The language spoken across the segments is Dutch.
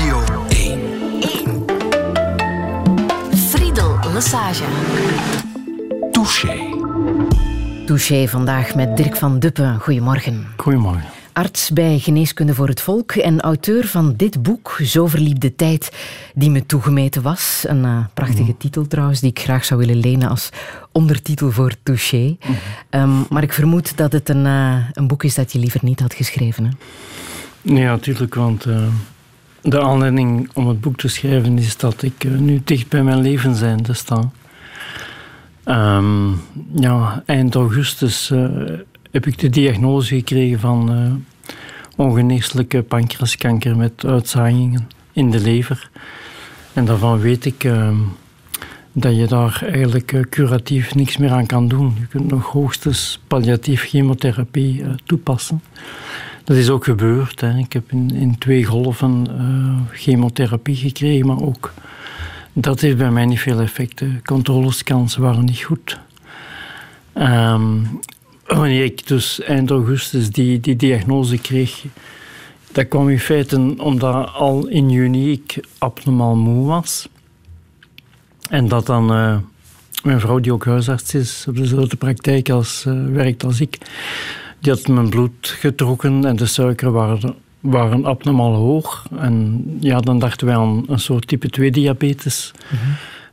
Radio 1. 1. Friedel Lassage. Touché. Touché vandaag met Dirk van Duppen. Goedemorgen. Goedemorgen. Arts bij Geneeskunde voor het Volk en auteur van dit boek, Zo verliep de tijd die me toegemeten was. Een uh, prachtige mm. titel trouwens, die ik graag zou willen lenen als ondertitel voor Touché. Mm. Um, maar ik vermoed dat het een, uh, een boek is dat je liever niet had geschreven. Hè? Nee, natuurlijk, want uh, de aanleiding om het boek te schrijven is dat ik nu dicht bij mijn leven zijn te staan. Um, ja, eind augustus heb ik de diagnose gekregen van uh, ongeneeslijke pancreaskanker met uitzaaiingen in de lever. En daarvan weet ik uh, dat je daar eigenlijk curatief niks meer aan kan doen. Je kunt nog hoogstens palliatief chemotherapie toepassen. Dat is ook gebeurd. Hè. Ik heb in, in twee golven chemotherapie gekregen, maar ook dat heeft bij mij niet veel effecten. Controlescans waren niet goed. Um, wanneer ik dus eind augustus die, die diagnose kreeg, dat kwam in feite omdat al in juni ik abnormaal moe was. En dat dan uh, mijn vrouw, die ook huisarts is, op dezelfde praktijk als, uh, werkt als ik, die had mijn bloed getrokken en de suiker waren, waren abnormaal hoog. En ja, dan dachten wij aan een soort type 2 diabetes.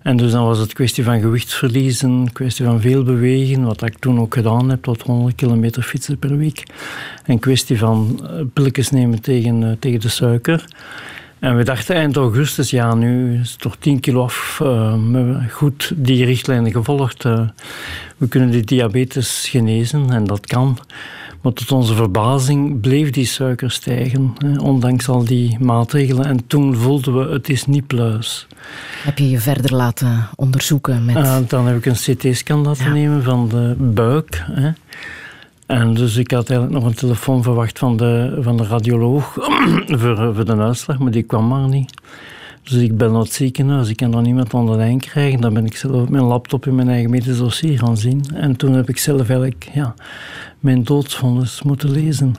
En dus dan was het kwestie van gewichtsverliezen, kwestie van veel bewegen, wat ik toen ook gedaan heb, tot 100 kilometer fietsen per week. En kwestie van eh, pilletjes nemen tegen, eh, tegen de suiker. En we dachten eind augustus, ja, nu is het toch 10 kilo af. Uh, we hebben goed die richtlijnen gevolgd. Uh, we kunnen die diabetes genezen en dat kan. Maar tot onze verbazing bleef die suiker stijgen, hè, ondanks al die maatregelen. En toen voelden we, het is niet pluis. Heb je je verder laten onderzoeken? Met... Uh, dan heb ik een CT-scan laten ja. nemen van de buik. Hè. En dus ik had eigenlijk nog een telefoon verwacht van de, van de radioloog voor, voor de uitslag, maar die kwam maar niet. Dus ik ben naar het ziekenhuis, ik kan er niemand onder de lijn krijgen. Dan ben ik zelf op mijn laptop in mijn eigen medisch dossier gaan zien. En toen heb ik zelf eigenlijk ja, mijn doodsvonnis moeten lezen.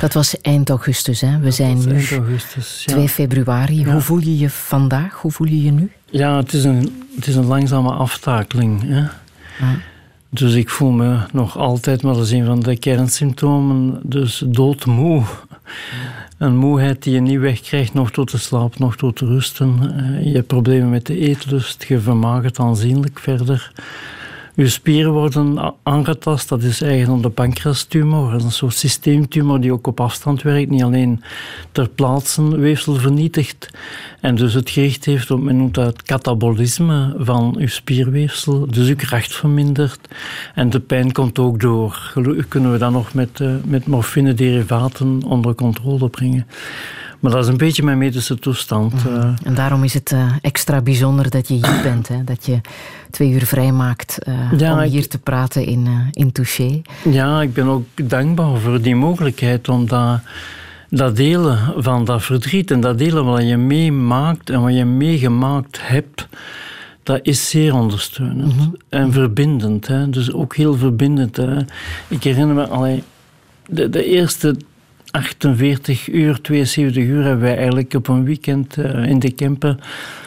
Dat was eind augustus, hè? We zijn nu eind augustus, ja. 2 februari. Ja. Hoe voel je je vandaag? Hoe voel je je nu? Ja, het is een, het is een langzame aftakeling. Hè? Ja. Dus ik voel me nog altijd, maar dat is een van de kernsymptomen, dus doodmoe. Een moeheid die je niet wegkrijgt, nog tot de slaap, nog tot de rusten. Je hebt problemen met de eetlust, je vermagert aanzienlijk verder. Je spieren worden aangetast, dat is eigen de pancreastumor. Een soort systeemtumor die ook op afstand werkt, niet alleen ter plaatse weefsel vernietigt. En dus het gericht heeft op, men noemt het katabolisme van je spierweefsel, dus je kracht vermindert. En de pijn komt ook door. Gelukkig kunnen we dat nog met, uh, met morfine-derivaten onder controle brengen. Maar dat is een beetje mijn medische toestand. Mm. En daarom is het uh, extra bijzonder dat je hier bent. Hè? Dat je twee uur vrij maakt uh, ja, om hier ik, te praten in, uh, in Touché. Ja, ik ben ook dankbaar voor die mogelijkheid om dat, dat delen van dat verdriet en dat delen wat je meemaakt en wat je meegemaakt hebt dat is zeer ondersteunend mm -hmm. en verbindend. Hè. Dus ook heel verbindend. Hè. Ik herinner me, allee, de, de eerste 48 uur, 72 uur hebben wij eigenlijk op een weekend uh, in de Kempen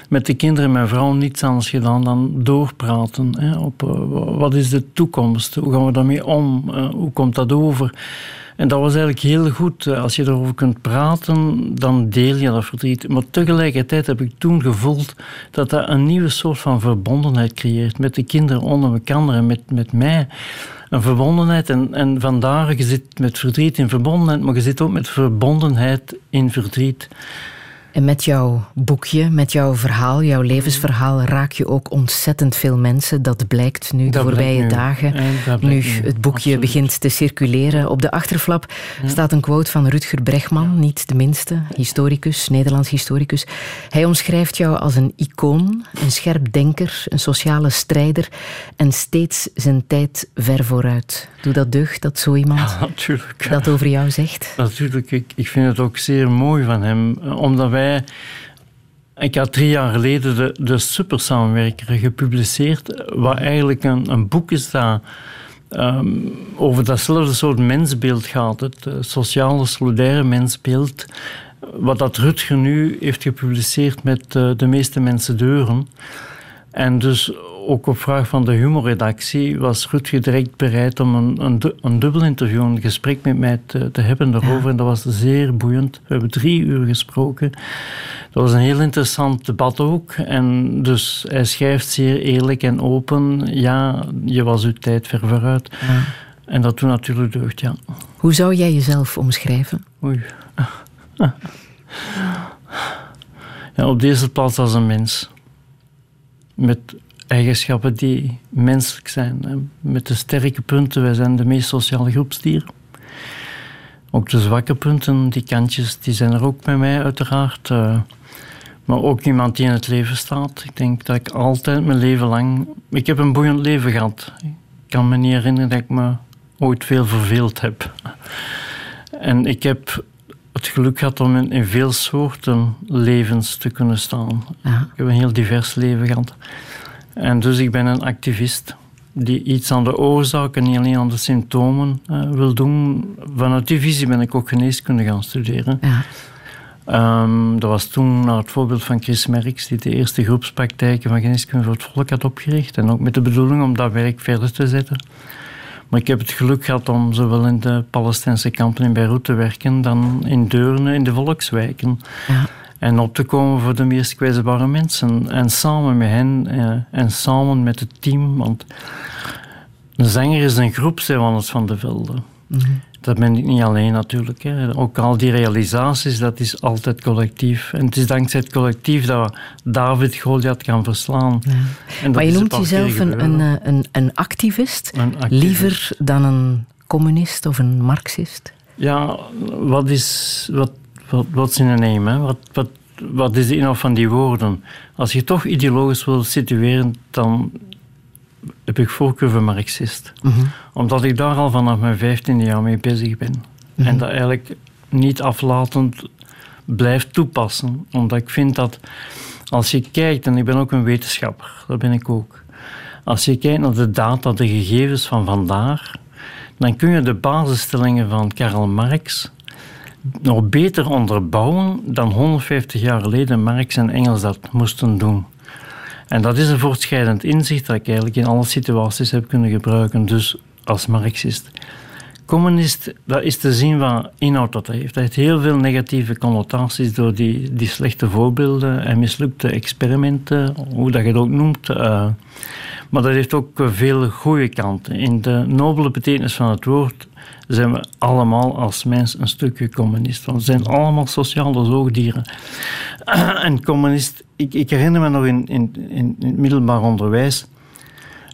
met de kinderen en mijn vrouw niets anders gedaan dan doorpraten. Hè, op uh, wat is de toekomst? Hoe gaan we daarmee om? Uh, hoe komt dat over? En dat was eigenlijk heel goed. Als je erover kunt praten, dan deel je dat verdriet. Maar tegelijkertijd heb ik toen gevoeld dat dat een nieuwe soort van verbondenheid creëert met de kinderen onder elkaar en met, met mij een verbondenheid. En, en vandaar, je zit met verdriet in verbondenheid, maar je zit ook met verbondenheid in verdriet. En met jouw boekje, met jouw verhaal, jouw levensverhaal, raak je ook ontzettend veel mensen. Dat blijkt nu de voorbije nu. dagen. Nu het boekje Absoluut. begint te circuleren. Op de achterflap ja. staat een quote van Rutger Bregman, niet de minste, historicus, Nederlands historicus. Hij omschrijft jou als een icoon, een scherp denker, een sociale strijder en steeds zijn tijd ver vooruit. Doe dat deugd dat zo iemand ja, dat over jou zegt? Natuurlijk, ik, ik vind het ook zeer mooi van hem, omdat wij ik had drie jaar geleden de, de Supersamenwerker gepubliceerd, wat eigenlijk een, een boek is dat um, over datzelfde soort mensbeeld gaat. Het sociale, solidaire mensbeeld. wat dat Rutger nu heeft gepubliceerd met uh, De meeste mensen deuren. En dus ook op vraag van de humorredactie was Rutger direct bereid om een, een, een dubbel interview, een gesprek met mij te, te hebben daarover. En dat was zeer boeiend. We hebben drie uur gesproken. Dat was een heel interessant debat ook. En dus hij schrijft zeer eerlijk en open. Ja, je was uw tijd ver vooruit. Ja. En dat toen natuurlijk deugd, ja. Hoe zou jij jezelf omschrijven? Oei. Ja, op deze plaats als een mens. Met eigenschappen die menselijk zijn. Met de sterke punten, wij zijn de meest sociale groepsdier. Ook de zwakke punten, die kantjes, die zijn er ook bij mij uiteraard. Uh, maar ook iemand die in het leven staat. Ik denk dat ik altijd mijn leven lang... Ik heb een boeiend leven gehad. Ik kan me niet herinneren dat ik me ooit veel verveeld heb. En ik heb het geluk gehad om in, veel soorten levens te kunnen staan. Ja. Ik heb een heel divers leven gehad. En dus ik ben een activist die iets aan de oorzaak en niet alleen aan de symptomen uh, wil doen. Vanuit die visie ben ik ook geneeskunde gaan studeren. Ja. Um, dat was toen naar het voorbeeld van Chris Merks, die de eerste groepspraktijken van geneeskunde voor het volk had opgericht. En ook met de bedoeling om dat werk verder te zetten. Maar ik heb het geluk gehad om zowel in de Palestijnse kampen in Beirut te werken dan in Deurne, in de volkswijken. Ja. En op te komen voor de meest kwetsbare mensen. En samen met hen eh, en samen met het team. Want een zanger is een groep, zei het van de Velden. Mm Dat ben ik niet alleen natuurlijk. Hè. Ook al die realisaties, dat is altijd collectief. En het is dankzij het collectief dat David Goliath kan verslaan. Ja. maar je noemt jezelf een, een, eh, een, een, activist, een activist, liever dan een communist of een marxist? Ja, wat is... Wat wat, wat is in een name? Wat, wat, wat is de inhoud van die woorden? Als je toch ideologisch wil situeren, dan heb ik voorkeur voor Marxist. Mhm. Omdat ik daar al vanaf mijn vijftiende jaar mee bezig ben. Mhm. En dat eigenlijk niet aflatend blijf toepassen. Omdat ik vind dat als je kijkt, en ik ben ook een wetenschapper, dat ben ik ook. Als je kijkt naar de data, de gegevens van vandaag, dan kun je de basisstellingen van Karl Marx nog beter onderbouwen dan 150 jaar geleden Marx en Engels dat moesten doen. En dat is een voortschrijdend inzicht dat ik eigenlijk in alle situaties heb kunnen gebruiken, dus als Marxist. Communist, dat is te zien wat inhoud dat heeft. Dat heeft heel veel negatieve connotaties door die, die slechte voorbeelden en mislukte experimenten, hoe dat je het ook noemt. Uh, maar dat heeft ook veel goede kanten. In de nobele betekenis van het woord zijn we allemaal als mens een stukje communist. Want we zijn allemaal sociale zoogdieren. En communist, ik, ik herinner me nog in, in, in, het middelbaar onderwijs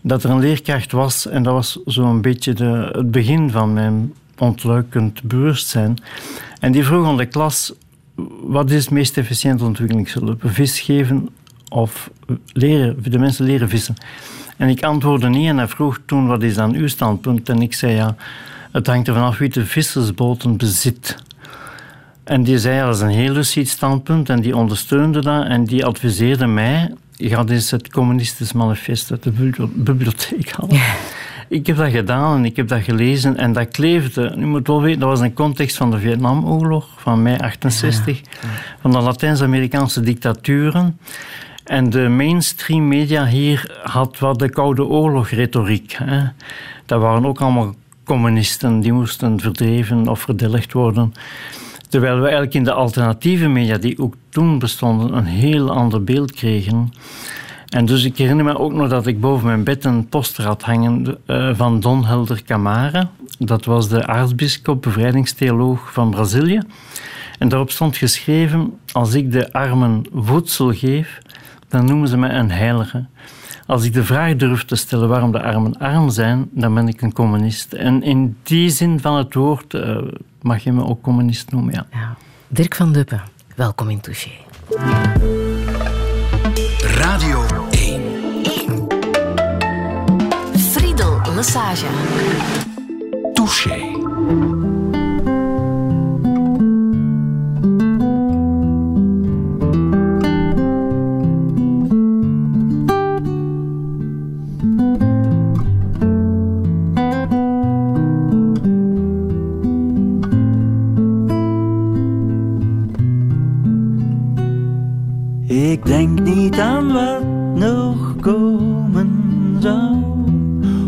dat er een leerkracht was, en dat was zo'n beetje de, het begin van mijn ontluikend bewustzijn. En die vroeg aan de klas: wat is het meest efficiënte ontwikkelingshulp? Vis geven of leren, de mensen leren vissen? En ik antwoordde niet en hij vroeg toen: wat is dan uw standpunt? En ik zei ja het hangt er vanaf wie de vissersboten bezit. En die zei, dat is een heel lucid standpunt en die ondersteunde dat en die adviseerde mij, ga eens het communistisch manifest uit de bibliotheek halen. Ik heb dat gedaan en ik heb dat gelezen en dat kleefde. Nu moet wel weten, dat was een context van de Vietnamoorlog van mei 68, van de Latijns-Amerikaanse dictaturen. En de mainstream media hier had wat de Koude Oorlog-retoriek. Dat waren ook allemaal communisten die moesten verdreven of verdelgd worden. Terwijl we eigenlijk in de alternatieve media, die ook toen bestonden, een heel ander beeld kregen. En dus ik herinner me ook nog dat ik boven mijn bed een poster had hangen uh, van Don Helder Camara. Dat was de aartsbisschop, bevrijdingstheoloog van Brazilië. En daarop stond geschreven: Als ik de armen voedsel geef, dan noemen ze mij een heilige. Als ik de vraag durf te stellen waarom de armen arm zijn, dan ben ik een communist. En in die zin van het woord uh, mag je me ook communist noemen. Ja. ja. Dirk van Duppen, welkom in Touché. Radio 1. 1. Friedel Lassage. Touché. Niet aan wat nog komen zou,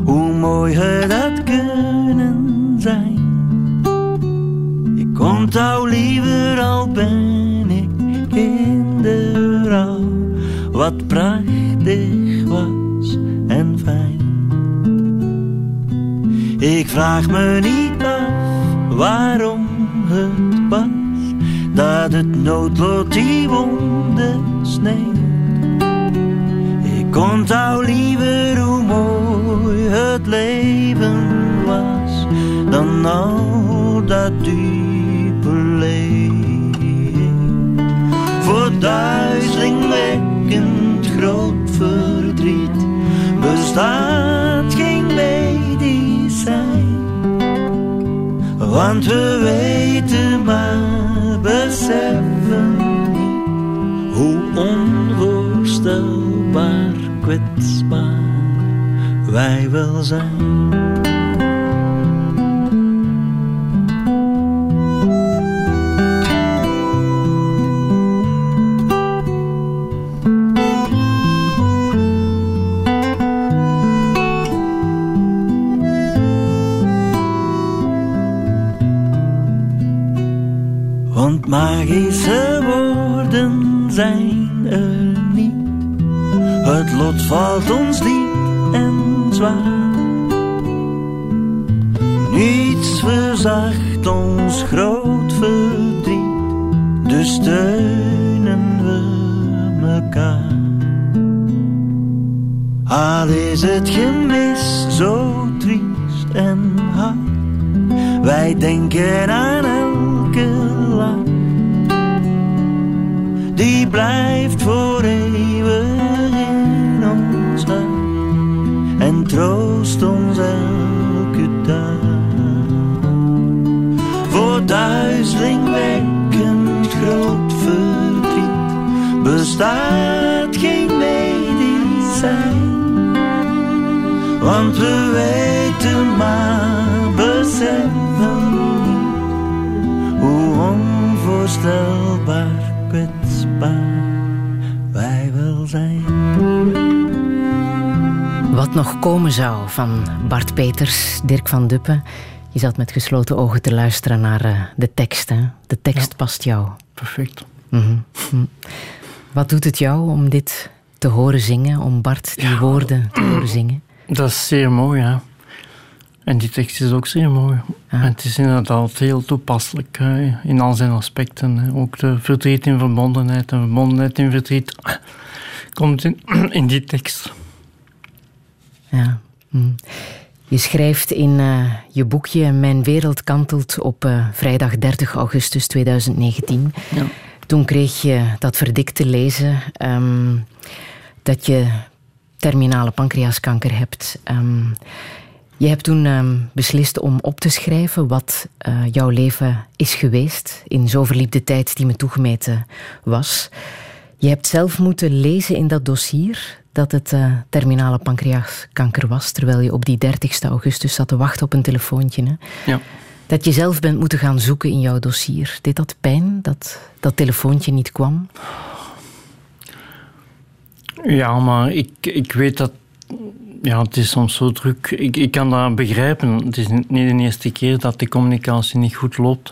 hoe mooi had kunnen zijn. Ik onthoud liever al ben ik in de rouw, wat prachtig was en fijn. Ik vraag me niet af waarom het was dat het noodlot die wonden sneeuwt. Onthoud liever hoe mooi het leven was dan al dat diepe leed. Voor duizelingwekkend groot verdriet bestaat geen medicijn, want we weten maar beseffen hoe onvoorstelbaar wij van Bart Peters, Dirk van Duppen. Je zat met gesloten ogen te luisteren naar uh, de tekst. Hè? De tekst past jou. Perfect. Mm -hmm. Wat doet het jou om dit te horen zingen, om Bart die ja. woorden te horen zingen? Dat is zeer mooi, ja. En die tekst is ook zeer mooi. En het is inderdaad heel toepasselijk hè, in al zijn aspecten. Hè. Ook de verdriet in verbondenheid en verbondenheid in verdriet komt in, in die tekst. Ja. Je schrijft in uh, je boekje Mijn wereld kantelt op uh, vrijdag 30 augustus 2019. Ja. Toen kreeg je dat verdikt te lezen um, dat je terminale pancreaskanker hebt. Um, je hebt toen um, beslist om op te schrijven wat uh, jouw leven is geweest in zo verliep tijd die me toegemeten was. Je hebt zelf moeten lezen in dat dossier dat het uh, terminale pancreaskanker was, terwijl je op die 30 augustus zat te wachten op een telefoontje. Hè? Ja. Dat je zelf bent moeten gaan zoeken in jouw dossier. Deed dat pijn dat dat telefoontje niet kwam? Ja, maar ik, ik weet dat. Ja, het is soms zo druk. Ik, ik kan dat begrijpen. Het is niet de eerste keer dat de communicatie niet goed loopt.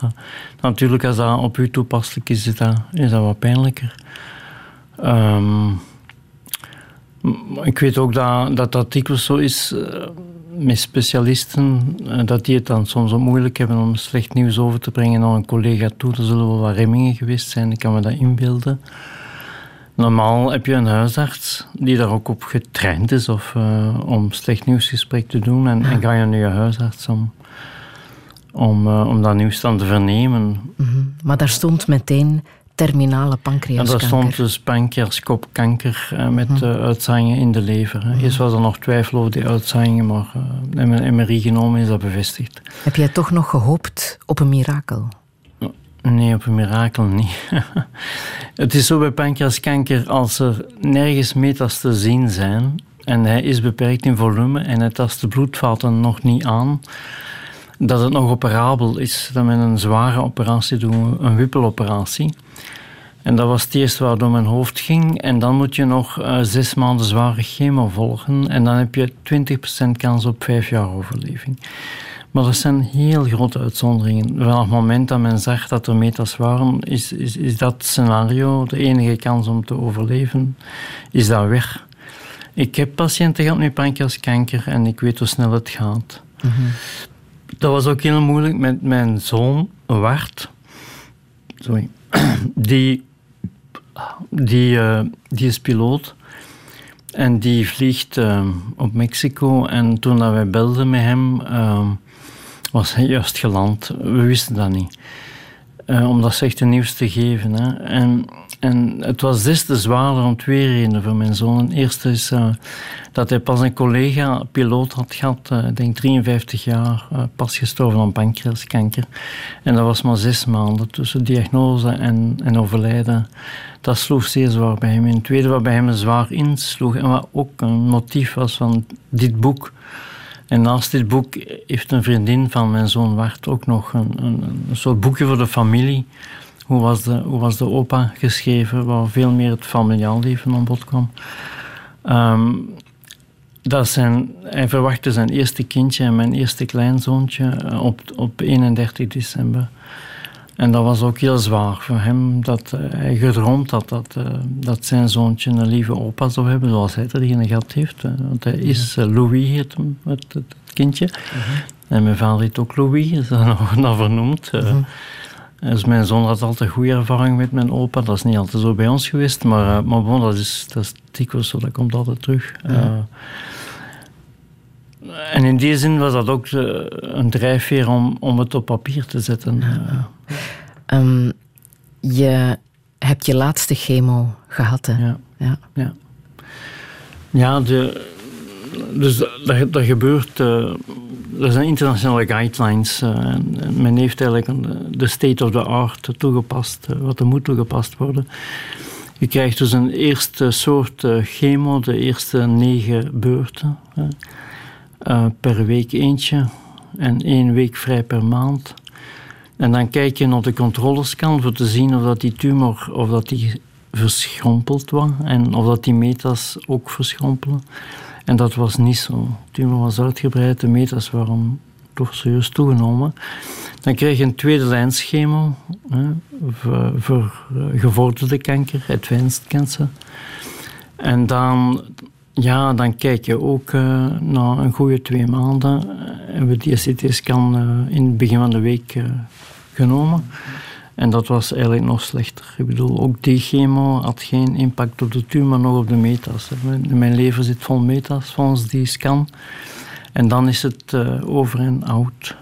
Natuurlijk, als dat op u toepasselijk is, is dat, is dat wat pijnlijker. Um, ik weet ook dat dat, dat dikwijls zo is uh, met specialisten, uh, dat die het dan soms ook moeilijk hebben om slecht nieuws over te brengen naar een collega toe. Er zullen wel wat remmingen geweest zijn, ik kan me dat inbeelden. Normaal heb je een huisarts die daar ook op getraind is of, uh, om slecht nieuwsgesprek te doen. En, ga je naar je huisarts om, om, om dat nieuws dan te vernemen. Mm -hmm. Maar daar stond meteen terminale pancreaskanker. En daar stond dus pancreaskopkanker uh, met uh, uitzaaiingen in de lever. Mm. Eerst was er nog twijfel over die uitzaaiingen, maar uh, een MRI genomen is dat bevestigd. Heb jij toch nog gehoopt op een mirakel? Nee, op een mirakel niet. het is zo bij pancreaskanker, als er nergens metas te zien zijn en hij is beperkt in volume en hij tast de bloedvaten nog niet aan, dat het nog operabel is. Dat met een zware operatie doen we een wippeloperatie. En dat was het eerste waar door mijn hoofd ging. En dan moet je nog uh, zes maanden zware chemo volgen. En dan heb je 20% kans op vijf jaar overleving. Maar dat zijn heel grote uitzonderingen. Vanaf het moment dat men zegt dat er metas waren, is, is, is dat scenario de enige kans om te overleven, is dat weg. Ik heb patiënten gehad met pancreaskanker en ik weet hoe snel het gaat. Mhm. Dat was ook heel moeilijk met mijn zoon, Wart. Sorry. Die, die, uh, die is piloot. En die vliegt uh, op Mexico. En toen dat wij belden met hem, uh, was hij juist geland. We wisten dat niet. Om dat echt nieuws te geven. Hè. En en het was des te zwaarder om twee redenen voor mijn zoon. Het eerste is uh, dat hij pas een collega, piloot had gehad, uh, denk 53 jaar, uh, pas gestorven aan pancreaskanker. En dat was maar zes maanden tussen diagnose en, en overlijden. Dat sloeg zeer zwaar bij hem. En het tweede wat bij hem zwaar insloeg en wat ook een motief was van dit boek. En naast dit boek heeft een vriendin van mijn zoon Wart ook nog een, een, een soort boekje voor de familie hoe was de, hoe was de opa geschreven, waar veel meer het familiaal leven aan bod kwam. Um, dat zijn, hij verwachtte zijn eerste kindje en mijn eerste kleinzoontje eh, op, op 31 december. En dat was ook heel zwaar voor hem, dat uh, hij gedroomd had dat, uh, dat zijn zoontje een lieve opa zou hebben, zoals hij er een gehad heeft. want hij is, Louis heet hem, het, het, kindje. Mhm. En mijn vader heet ook Louis, is dat nog, nog vernoemd. Uh dus mijn zoon had altijd goede ervaring met mijn opa. Dat is niet altijd zo bij ons geweest, maar, uh, maar bon, dat, is, dat is dikwijls zo, dat komt altijd terug. Uh, en in die zin was dat ook een drijfveer om, om het op papier te zetten. Um, je hebt je laatste chemo gehad, hè? Ja. Ja, ja. ja de, dus dat, dat gebeurt uh, er zijn internationale guidelines. Uh, men heeft eigenlijk de state of the art toegepast, uh, wat er moet toegepast worden. Je krijgt dus een eerste soort uh, chemo, de eerste negen beurten. per week eentje en één week vrij per maand. En dan kijk je naar de controlescan voor te zien of dat die tumor of dat die verschrompeld was en of dat die metas ook verschrompelen. En dat was niet zo. De tumor was uitgebreid, de meters waren toch serieus toegenomen. Dan krijg je een tweede lijns chemo hè, voor, voor eh, gevorderde kanker, advanced cancer. En dan, ja, dan kijk je ook uh, na een goede twee maanden. Eh, hebben we die CT-scan uh, in het begin van de week genomen. En dat was eigenlijk nog slechter. Ik bedoel, ook die chemo had geen impact op de tumor, nog op de metas. Mijn lever zit vol metas volgens die scan. En dan is het uh, over en out.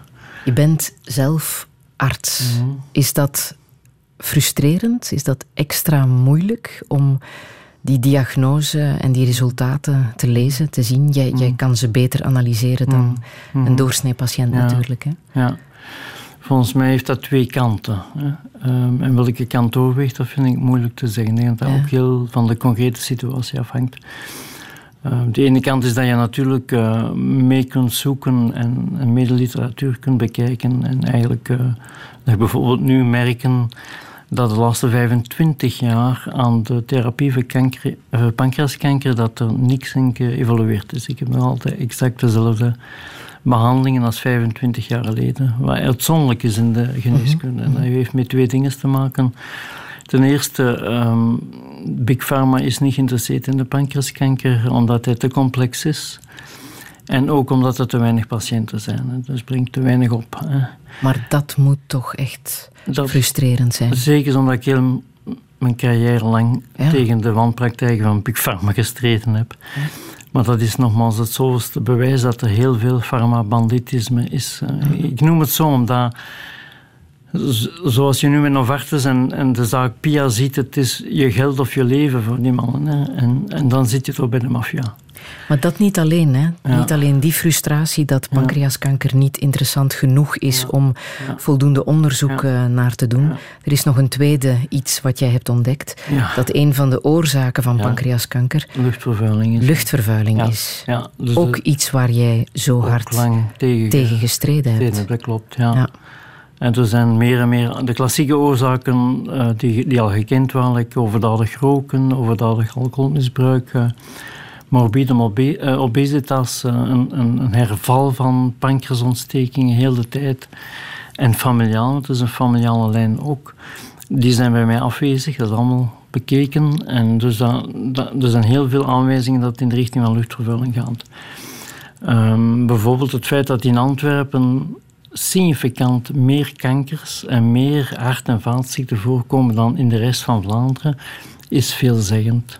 Je bent zelf arts. Mhm. Is dat frustrerend? Is dat extra moeilijk om die diagnose en die resultaten te lezen, te zien? Jij, jij mhm. kan ze beter analyseren dan mhm. een doorsnee patiënt natuurlijk. Hè? Ja. Volgens mij heeft dat twee kanten. Hè. Um, en welke kant overweegt, dat vind ik moeilijk te zeggen. Ik denk dat dat ook heel van de concrete situatie afhangt. Uh, de ene kant is dat je natuurlijk uh, mee kunt zoeken en, en mee de literatuur kunt bekijken. En eigenlijk uh, dat bijvoorbeeld nu merken dat de laatste 25 jaar aan de therapie voor kanker, pancreaskanker dat er niks in geëvolueerd is. Ik heb nog altijd exact dezelfde behandelingen als 25 jaar geleden. Wat uitzonderlijk is in de geneeskunde. En dat heeft met twee dingen te maken. Ten eerste, um, Big Pharma is niet geïnteresseerd in de pancreaskanker omdat hij te complex is. En ook omdat er te weinig patiënten zijn. Dus brengt te weinig op. Hè. Maar dat moet toch echt frustrerend zijn? Zeker omdat ik heel mijn carrière lang tegen de wanpraktijken van Big Pharma gestreden heb. Ja. Maar dat is nogmaals het zoveelste bewijs dat er heel veel farmabanditisme is. Eh, ik noem het zo omdat, zoals je nu met Novartis en, en de zaak Pia ziet, het is je geld of je leven voor die mannen. Hè. En, en dan zit je toch bij de maffia. Maar dat niet alleen, hè? Niet alleen die frustratie dat pancreaskanker niet interessant genoeg is om voldoende onderzoek eh, naar te doen. Er is nog een tweede iets wat jij hebt ontdekt. Dat een van de oorzaken van pancreaskanker luchtvervuiling is. Luchtvervuiling is. Dus ook iets waar jij zo hard tegen, tegen, gestreden hebt. dat klopt, ja. En er zijn meer en meer de klassieke oorzaken uh, die, die al gekend waren, like overdadig roken, overdadig alcoholmisbruik, uh, morbide uh, obesitas, een, een, een, herval van pancreasontstekingen heel de tijd. En familiaal, het is een familiale lijn ook. Die zijn bij mij afwezig, dat is allemaal bekeken. En dus dat, dat, er zijn heel veel aanwijzingen dat het in de richting van luchtvervuiling gaat. Um, bijvoorbeeld het feit dat in Antwerpen significant meer kankers en meer hart- en vaatziekten voorkomen dan in de rest van Vlaanderen, is veelzeggend.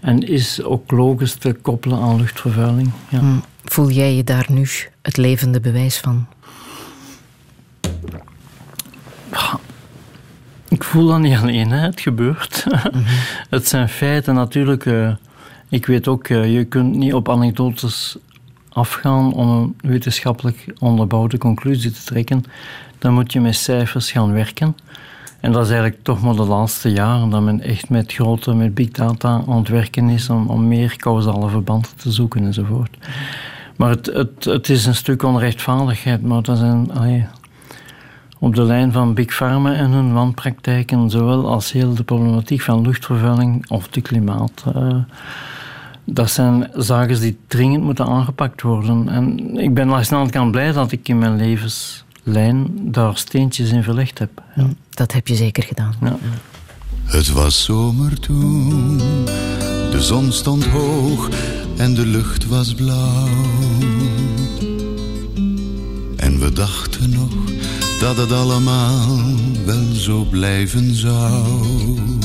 En is ook logisch te koppelen aan luchtvervuiling. Ja. Hmm. Voel jij je daar nu het levende bewijs van? Ik voel dat niet alleen, hè. het gebeurt. Mhm. het zijn feiten natuurlijk. Uh, ik weet ook, uh, je kunt niet op anekdotes afgaan om een wetenschappelijk onderbouwde conclusie te trekken, dan moet je met cijfers gaan werken. En dat is eigenlijk toch maar de laatste jaren dat men echt met grote, met big data aan het werken is om, meer causale verbanden te zoeken enzovoort. Maar het, het, het is een stuk onrechtvaardigheid, maar dat zijn allee, op de lijn van Big Pharma en hun wanpraktijken, zowel als heel de problematiek van luchtvervuiling of de klimaat. Uh, dat zijn zaken die dringend moeten aangepakt worden. En ik ben langs de andere kant blij dat ik in mijn levenslijn daar steentjes in verlegd heb. Ja. Mm, dat heb je zeker gedaan. Ja. Het was zomer toen, de zon stond hoog en de lucht was blauw. En we dachten nog dat het allemaal wel zo blijven zou.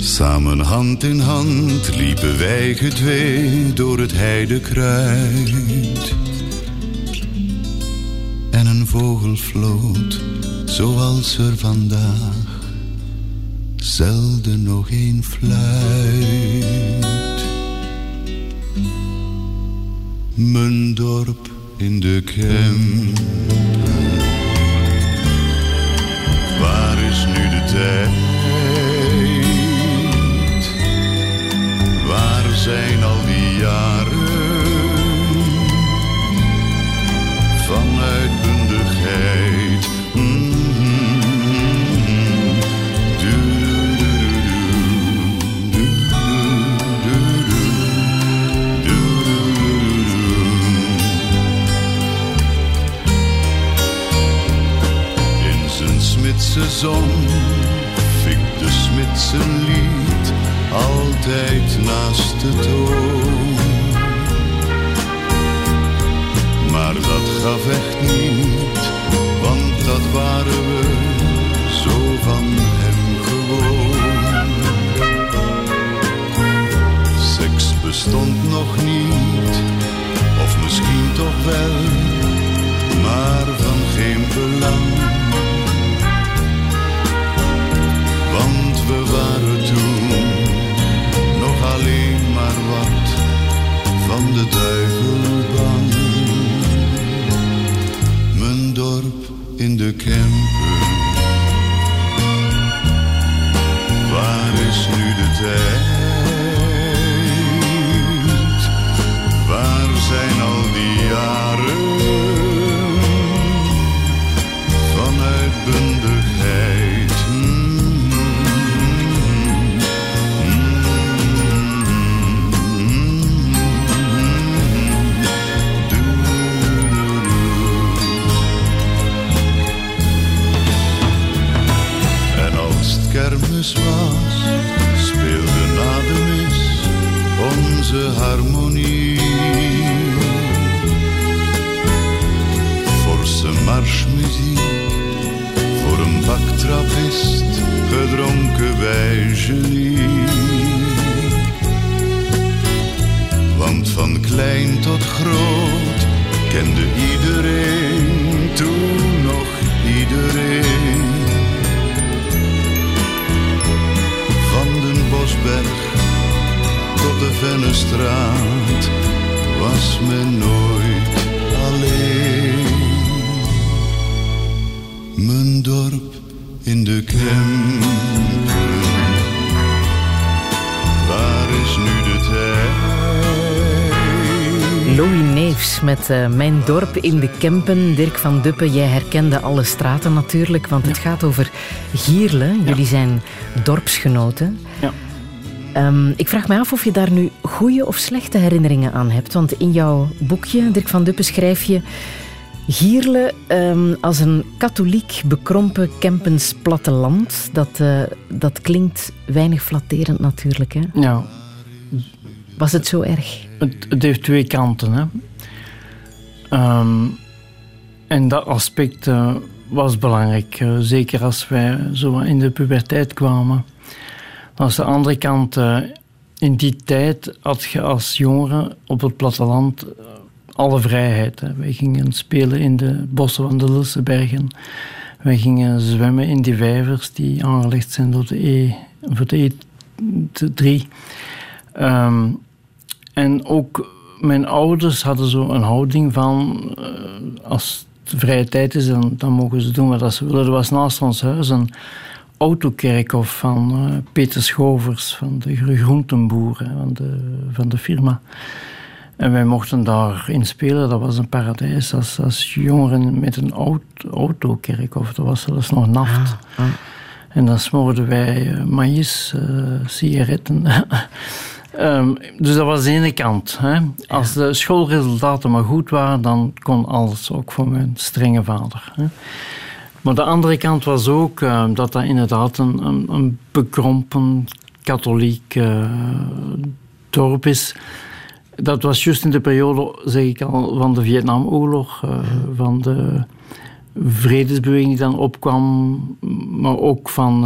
Samen hand in hand liepen wij gedwee door het heidekruid. En een vogel floot zoals er vandaag zelden nog een fluit. Mijn dorp in de Kempen. Waar is nu de tijd? Zijn al die jaren van uitbundigheid. Mm In zijn Smitse zon fik de Smits een lied altijd naast de toon. Maar dat gaf echt niet, want dat waren we zo van hem gewoon. Seks bestond nog niet, of misschien toch wel, maar van geen belang. Kempen. Waar is nu de tijd? Was, speelde na de mis onze harmonie. Forse marsmuziek voor een baktrappist, gedronken genie. Want van klein tot groot kende iedereen, toen nog iedereen Bosberg tot de Vennestraat was men nooit alleen. Mijn dorp in de Kempen, waar is nu de tijd? Louis Neefs met uh, Mijn dorp in de Kempen. Dirk van Duppen, jij herkende alle straten natuurlijk, want het gaat over Gierle. Jullie zijn dorpsgenoten. Ja. Um, ik vraag me af of je daar nu goede of slechte herinneringen aan hebt. Want in jouw boekje, Dirk van Duppen, schrijf je... Gierle um, als een katholiek bekrompen Kempens platteland. Dat, uh, dat klinkt weinig flatterend natuurlijk. Hè? Ja. Was het zo erg? Het, het heeft twee kanten. Hè. Um, en dat aspect uh, was belangrijk. Uh, zeker als wij zo in de puberteit kwamen. Aan de andere kant, uh, in die tijd had je als jongere op het platteland alle vrijheid. Hè. Wij gingen spelen in de bossen van de Lilsebergen. Wij gingen zwemmen in die vijvers die aangelegd zijn door de E, voor de E3. Um, en ook mijn ouders hadden zo een houding van... Uh, als het vrije tijd is, dan, dan, mogen ze doen wat ze willen. Er was naast ons huis een autokerkhof van uh, Peter Schovers, van de groentenboer, van, de, van de firma. En wij mochten daarin spelen. Dat was een paradijs als, als jongeren met een auto, autokerkhof. Dat was zelfs nog naft. Ah, ah. En dan smoorden wij uh, maïs, sigaretten... Um, dus dat was de ene kant. Hè. Als de schoolresultaten maar goed waren, dan kon alles ook voor mijn strenge vader. Hè. Maar de andere kant was ook uh, dat dat inderdaad een, een, een bekrompen katholiek uh, dorp is. Dat was juist in de periode, zeg ik al, van de Vietnamoorlog, uh, van de vredesbeweging die dan opkwam, maar ook van,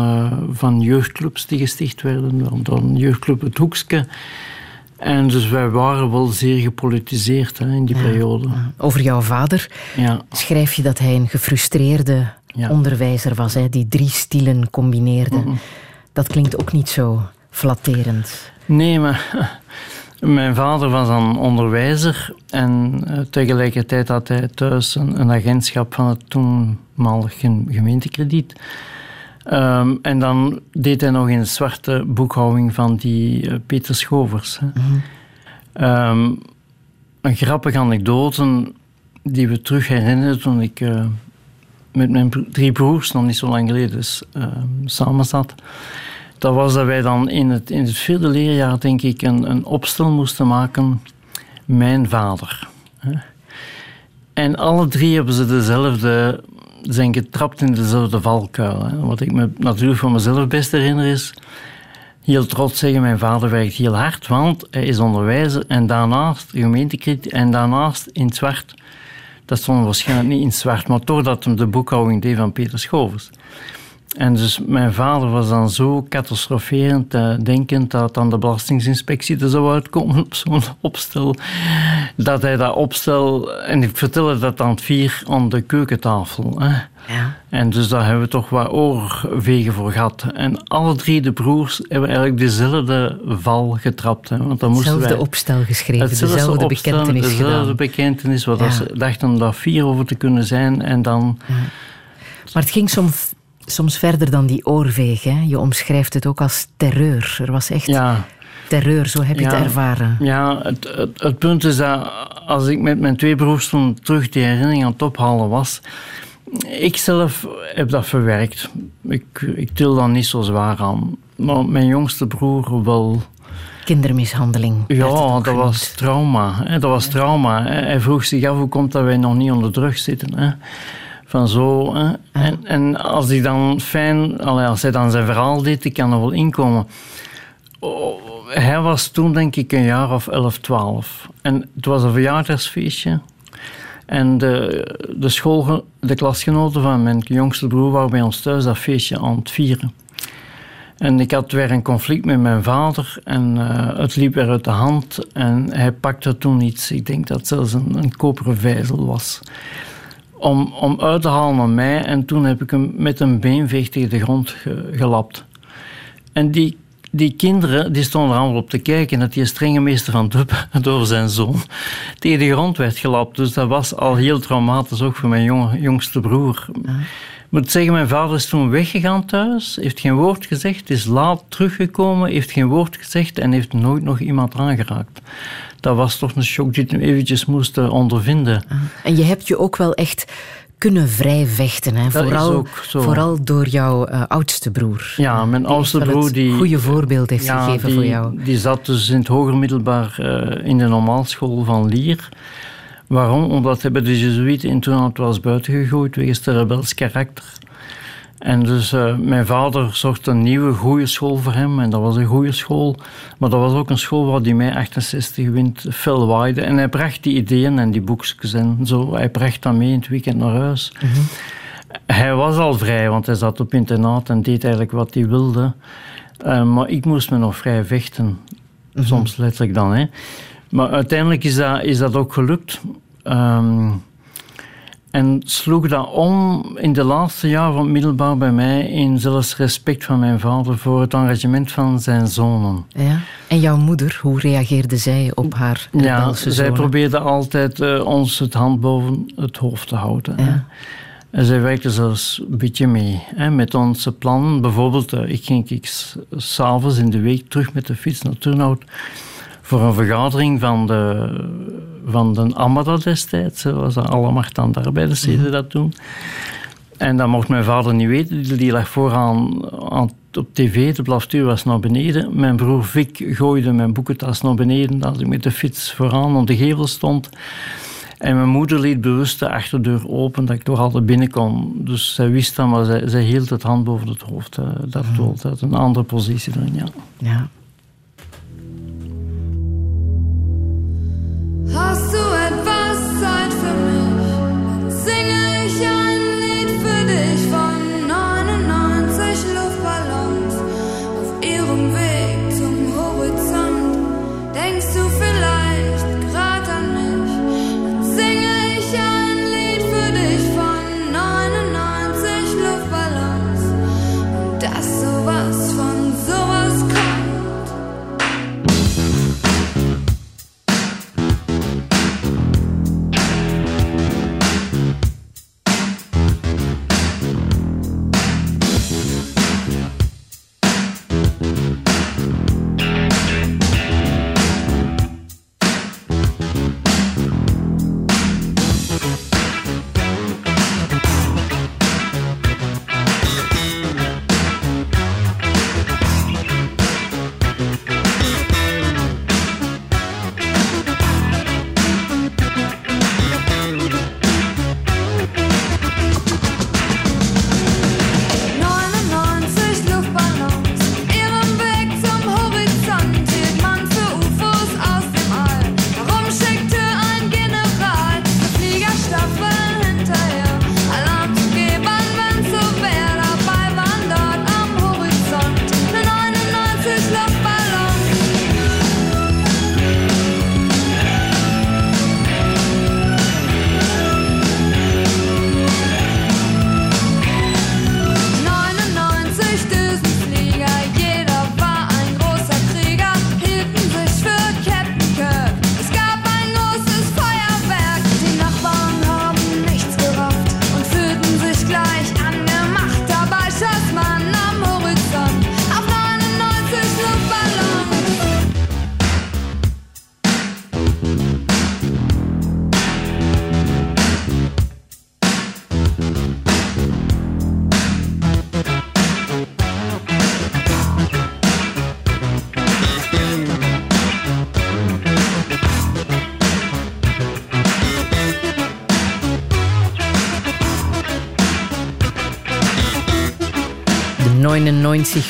van jeugdclubs die gesticht werden. Dan jeugdclub Het Hoekske. En dus wij waren wel zeer gepolitiseerd hè, in die periode. Over jouw vader ja. schrijf je dat hij een gefrustreerde ja. onderwijzer was, hè, die drie stilen combineerde. Mm -mm. Dat klinkt ook niet zo flatterend. Nee, maar Mijn vader was een onderwijzer en uh, tegelijkertijd had hij thuis een, een agentschap van het toenmalige gemeentekrediet. Um, en dan deed hij nog in de zwarte boekhouding van die uh, Peter Schovers. Mm -hmm. um, een grappige anekdote die we terug herinneren toen ik uh, met mijn drie broers, nog niet zo lang geleden, dus, samen zat dat was dat wij dan in het, in het vierde leerjaar, denk ik, een, een opstel moesten maken. Mijn vader. En alle drie hebben ze dezelfde, zijn getrapt in dezelfde valkuil. Wat ik me natuurlijk van mezelf best herinner is, heel trots zeggen, mijn vader werkt heel hard, want hij is onderwijzer en daarnaast gemeentekritiek en daarnaast in het zwart. Dat stond waarschijnlijk niet in zwart, maar toch dat hem de boekhouding deed van Peter Schovers. En dus mijn vader was dan zo catastroferend, uh, denkend dat dan de belastingsinspectie er zou uitkomen op zo'n opstel, dat hij dat opstel, en ik vertelde dat dan vier aan de keukentafel. Hè. Ja. En dus daar hebben we toch wat oorvegen voor gehad. En alle drie de broers hebben eigenlijk dezelfde val getrapt. Hè. Want dan hetzelfde wij, opstel geschreven, dezelfde opstel, bekentenis dezelfde gedaan. bekentenis, wat ja. ze dachten daar vier over te kunnen zijn. En dan... Ja. Maar het ging soms soms verder dan die oorveeg. Hè? Je omschrijft het ook als terreur. Er was echt ja. terreur, zo heb je ja. het ervaren. Ja, het, het, het, punt is dat als ik met mijn twee broers toen terug die herinnering aan het ophalen was, ik zelf heb dat verwerkt. Ik, ik til dan niet zo zwaar aan. Maar mijn jongste broer wel. Kindermishandeling. Ja, dat was trauma. Hè? Dat was trauma. Hij vroeg zich af hoe komt dat wij nog niet onder druk zitten. Hè? Van zo. Hè. En, en als hij dan fijn, als hij dan zijn verhaal deed, ik kan er wel inkomen. Oh, hij was toen denk ik een jaar of 11, 12. En het was een verjaardagsfeestje. En de, de, school, de klasgenoten van mijn jongste broer waren bij ons thuis dat feestje aan het vieren. En ik had weer een conflict met mijn vader en uh, het liep weer uit de hand. En hij pakte toen iets, ik denk dat het zelfs een, een koperen vijzel was om, om uit te halen naar mij. En toen heb ik hem met een beenveeg tegen de grond ge, gelapt. En die, die kinderen die stonden er allemaal op te kijken dat die strenge meester van Dub door zijn zoon tegen de grond werd gelapt. Dus dat was al heel traumatisch, ook voor mijn jonge, jongste broer. Ja. Ik moet zeggen, mijn vader is toen weggegaan thuis, heeft geen woord gezegd, is laat teruggekomen, heeft geen woord gezegd en heeft nooit nog iemand aangeraakt. Dat was toch een shock die ik eventjes moest ondervinden. Ah. En je hebt je ook wel echt kunnen vrij vechten. Hè? Vooral, vooral door jouw uh, oudste broer. Ja, mijn oudste broer die... goede voorbeeld heeft gegeven voor jou. Die zat dus in het hoger middelbaar uh, in de normaalschool van Lier. Waarom? Omdat hebben de Jezuïeten in toen was buitengegooid wegens de rebels karakter. En dus uh, mijn vader zocht een nieuwe goede school voor hem. En dat was een goede school. Maar dat was ook een school waar die mij 68 wind fel waaide. En hij bracht die ideeën en die boekjes en zo. Hij bracht dat mee in het weekend naar huis. Mm -hmm. Hij was al vrij, want hij zat op internaat en deed eigenlijk wat hij wilde. Uh, maar ik moest me nog vrij vechten. Mm -hmm. Soms letterlijk dan. Hè. Maar uiteindelijk is dat, is dat ook gelukt. Um, en sloeg dat om in de laatste jaren van het middelbaar bij mij in zelfs respect van mijn vader voor het engagement van zijn zonen. Ja. En jouw moeder, hoe reageerde zij op haar Ja, zij probeerde altijd uh, ons het hand boven het hoofd te houden. Ja. En zij werkte zelfs een beetje mee hè, met onze plannen. Bijvoorbeeld, uh, ik ging ik s'avonds in de week terug met de fiets naar Turnhout voor een vergadering van de, van de Amada destijds. was dat Allemacht aan de arbeiderssteden mm dat toen. En dat mocht mijn vader niet weten. Die lag vooraan aan, op tv. De blaftuur was naar beneden. Mijn broer Vic gooide mijn boekentas naar beneden als ik met de fiets vooraan op de gevel stond. En mijn moeder liet bewust de achterdeur open, dat ik toch altijd binnen kon. Dus zij wist dan, maar zij, zij hield het hand boven het hoofd. Dat mm. altijd een andere positie dan, ja. Ja. Hustle.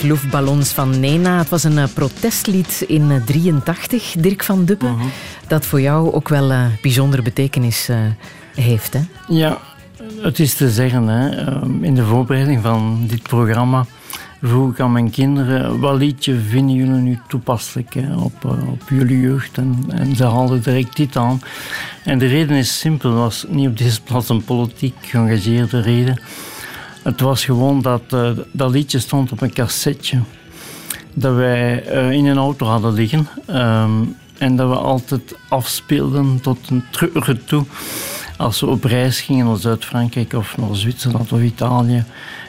Luchtballons van Nena. Het was een uh, protestlied in 1983, uh, Dirk van Duppen. Uh -huh. Dat voor jou ook wel uh, bijzondere betekenis uh, heeft, hè? Ja, het is te zeggen. Hè, in de voorbereiding van dit programma vroeg ik aan mijn kinderen... wat liedje vinden jullie nu toepasselijk hè, op, op jullie jeugd? En, en, ze haalden direct dit aan. En de reden is simpel. Het was niet op deze plaats een politiek geëngageerde reden... Het was gewoon dat uh, dat liedje stond op een cassetje dat wij uh, in een auto hadden liggen. Um, en dat we altijd afspeelden tot een treuren toe. Als we op reis gingen naar Zuid-Frankrijk of naar Zwitserland of Italië.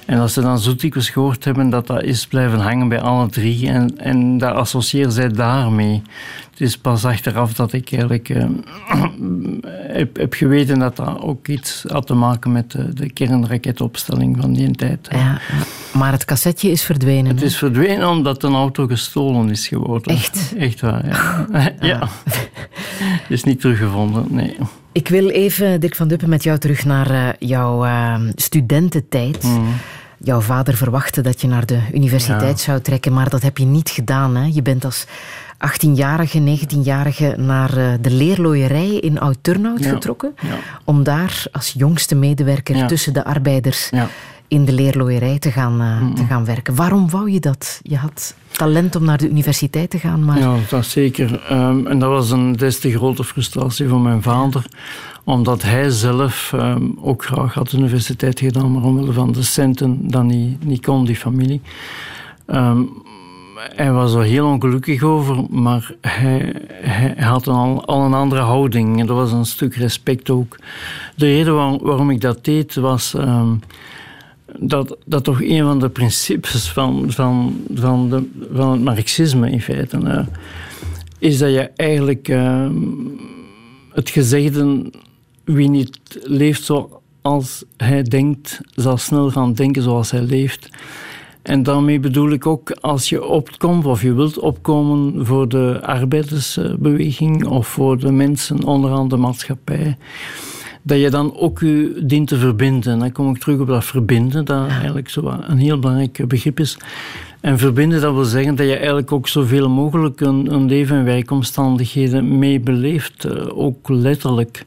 En als ze dan zoetikjes gehoord hebben, dat dat is blijven hangen bij alle drie. En, en dat associëren zij daarmee. Het is pas achteraf dat ik eigenlijk uh, heb, heb, geweten dat dat ook iets had te maken met de, de kernraketopstelling van die tijd. Ja, maar het cassetje is verdwenen. Het is verdwenen omdat een auto gestolen is geworden. Echt? Echt waar, ja. ja. Het is niet teruggevonden, nee. Ik wil even, Dirk van Duppen, met jou terug naar uh, jouw uh, studententijd. Mm. Jouw vader verwachtte dat je naar de universiteit zou trekken, maar dat heb je niet gedaan. Hè? Je bent als 18-jarige, 19-jarige naar uh, de leerlooierij in Oud-Turnhout ja. getrokken. Ja. Om daar als jongste medewerker tussen de arbeiders in de leerlooierij te gaan, mm -hmm. te gaan werken. Waarom wou je dat? Je had talent om naar de universiteit te gaan. Maar... Ja, dat zeker. Um, en dat was een des te grote frustratie voor mijn vader. Omdat hij zelf um, ook graag had de universiteit gedaan, maar omwille van de centen dat niet, niet kon, die familie. Um, hij was er heel ongelukkig over, maar hij, hij had al, al, een andere houding. En dat was een stuk respect ook. De reden waarom ik dat deed was dat, dat toch een van de principes van, van, van, de, van het marxisme in feite is dat je eigenlijk uh, het gezegde wie niet leeft zoals hij denkt, zal snel gaan denken zoals hij leeft. En daarmee bedoel ik ook als je opkomt of je wilt opkomen voor de arbeidersbeweging of voor de mensen onderaan de maatschappij dat je dan ook je dient te verbinden. Dan kom ik terug op dat verbinden, dat eigenlijk zo een heel belangrijk begrip is. En verbinden, dat wil zeggen dat je eigenlijk ook zoveel mogelijk een, een leven en werkomstandigheden mee beleeft, eh, ook letterlijk.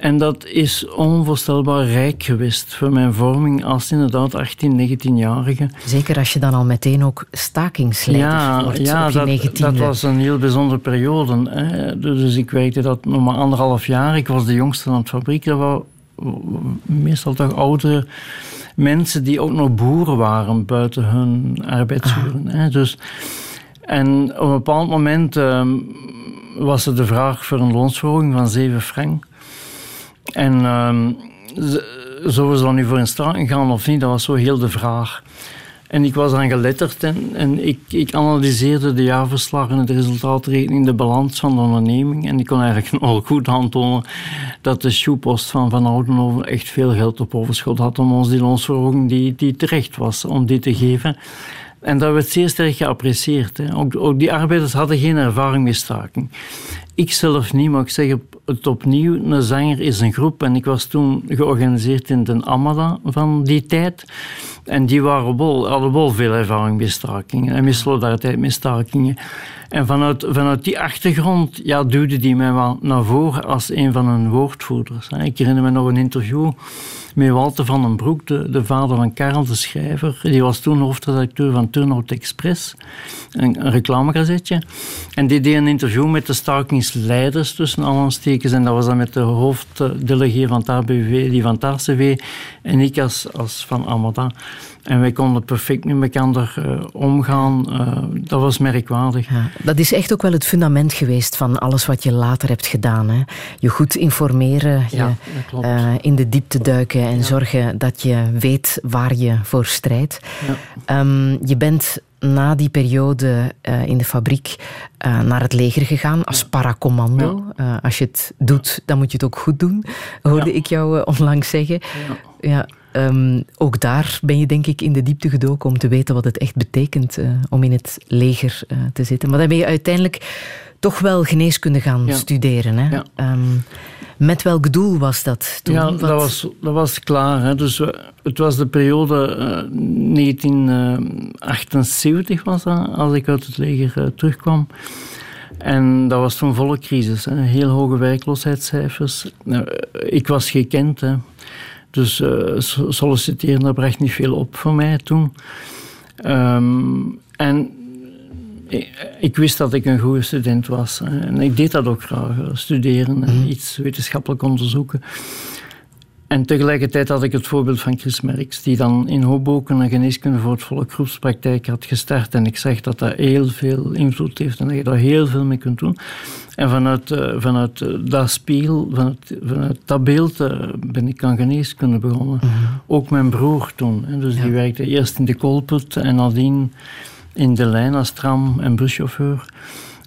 En dat is onvoorstelbaar rijk geweest voor mijn vorming als inderdaad 18, 19-jarige. Zeker als je dan al meteen ook stakingsleider ja, wordt ja, op je dat, dat was een heel bijzondere periode. Hè. Dus ik werkte dat nog maar anderhalf jaar. Ik was de jongste van de fabriek. Dat waren meestal toch oudere mensen die ook nog boeren waren buiten hun arbeidsuren. Hè. Dus, en op een bepaald moment um, was er de vraag voor een loonsverhoging van 7 frank. En um, zullen ze dan nu voor in straat gaan of niet? Dat was zo heel de vraag. En ik was dan geletterd en, ik, ik, analyseerde de jaarverslagen, de resultaatrekening, de balans van de onderneming. En ik kon eigenlijk al goed aantonen dat de shoepost van Van Oudenhoven echt veel geld op overschot had om ons die loonsverhoging die, die terecht was om die te geven. En dat werd zeer sterk geapprecieerd. Ook, die arbeiders hadden geen ervaring met staking. Ik zelf niet, maar ik zeg het opnieuw. Een zanger is een groep en ik was toen georganiseerd in de Amada van die tijd. En die waren wel, hadden wel veel ervaring met stakingen en met solidariteit met stakingen. En vanuit, vanuit die achtergrond ja, duwde die mij wel naar voren als een van hun woordvoerders. Ik herinner me nog een interview met Walter van den Broek, de, de vader van Karel de Schrijver. Die was toen hoofdredacteur van Turnhout Express, een, reclamegazetje. En die deed een interview met de stakingsleiders tussen aanstekens. En dat was dan met de hoofddelegé van het ABV, die van het en ik als, als van Amada. En wij konden perfect met elkaar uh, omgaan. Uh, dat was merkwaardig. Ja, dat is echt ook wel het fundament geweest van alles wat je later hebt gedaan. Hè? Je goed informeren, ja, je uh, in de diepte duiken en ja. zorgen dat je weet waar je voor strijdt. Um, je bent na die periode uh, in de fabriek uh, naar het leger gegaan als paracommando. Ja. Uh, als je het doet, dan moet je het ook goed doen, hoorde ja. ik jou onlangs zeggen. Ja. Um, ook daar ben je denk ik in de diepte gedoken om te weten wat het echt betekent om in het leger te zitten. Maar dan ben je uiteindelijk toch wel geneeskunde gaan studeren. Hè? Um, met welk doel was dat toen? Ja, dat was, dat was klaar. Hè. Dus, het was de periode uh, 1978 was dat, als ik uit het leger terugkwam. En dat was toen volle crisis. Hè. Heel hoge werkloosheidscijfers. Nou, ik was gekend. Hè. Dus uh, solliciteren, dat bracht niet veel op voor mij toen. Um, en ik wist dat ik een goede student was. En ik deed dat ook graag, studeren en iets wetenschappelijk onderzoeken. En tegelijkertijd had ik het voorbeeld van Chris Merks, die dan in Hoboken een geneeskunde voor het volk groepspraktijk had gestart. En ik zeg dat dat heel veel invloed heeft en dat je daar heel veel mee kunt doen. En vanuit, uh, vanuit uh, dat spiegel, vanuit, vanuit dat beeld, uh, ben ik aan geneeskunde begonnen. Mm -hmm. Ook mijn broer toen. Hè. Dus ja. die werkte eerst in de Kolput en nadien in de lijn als tram- en buschauffeur.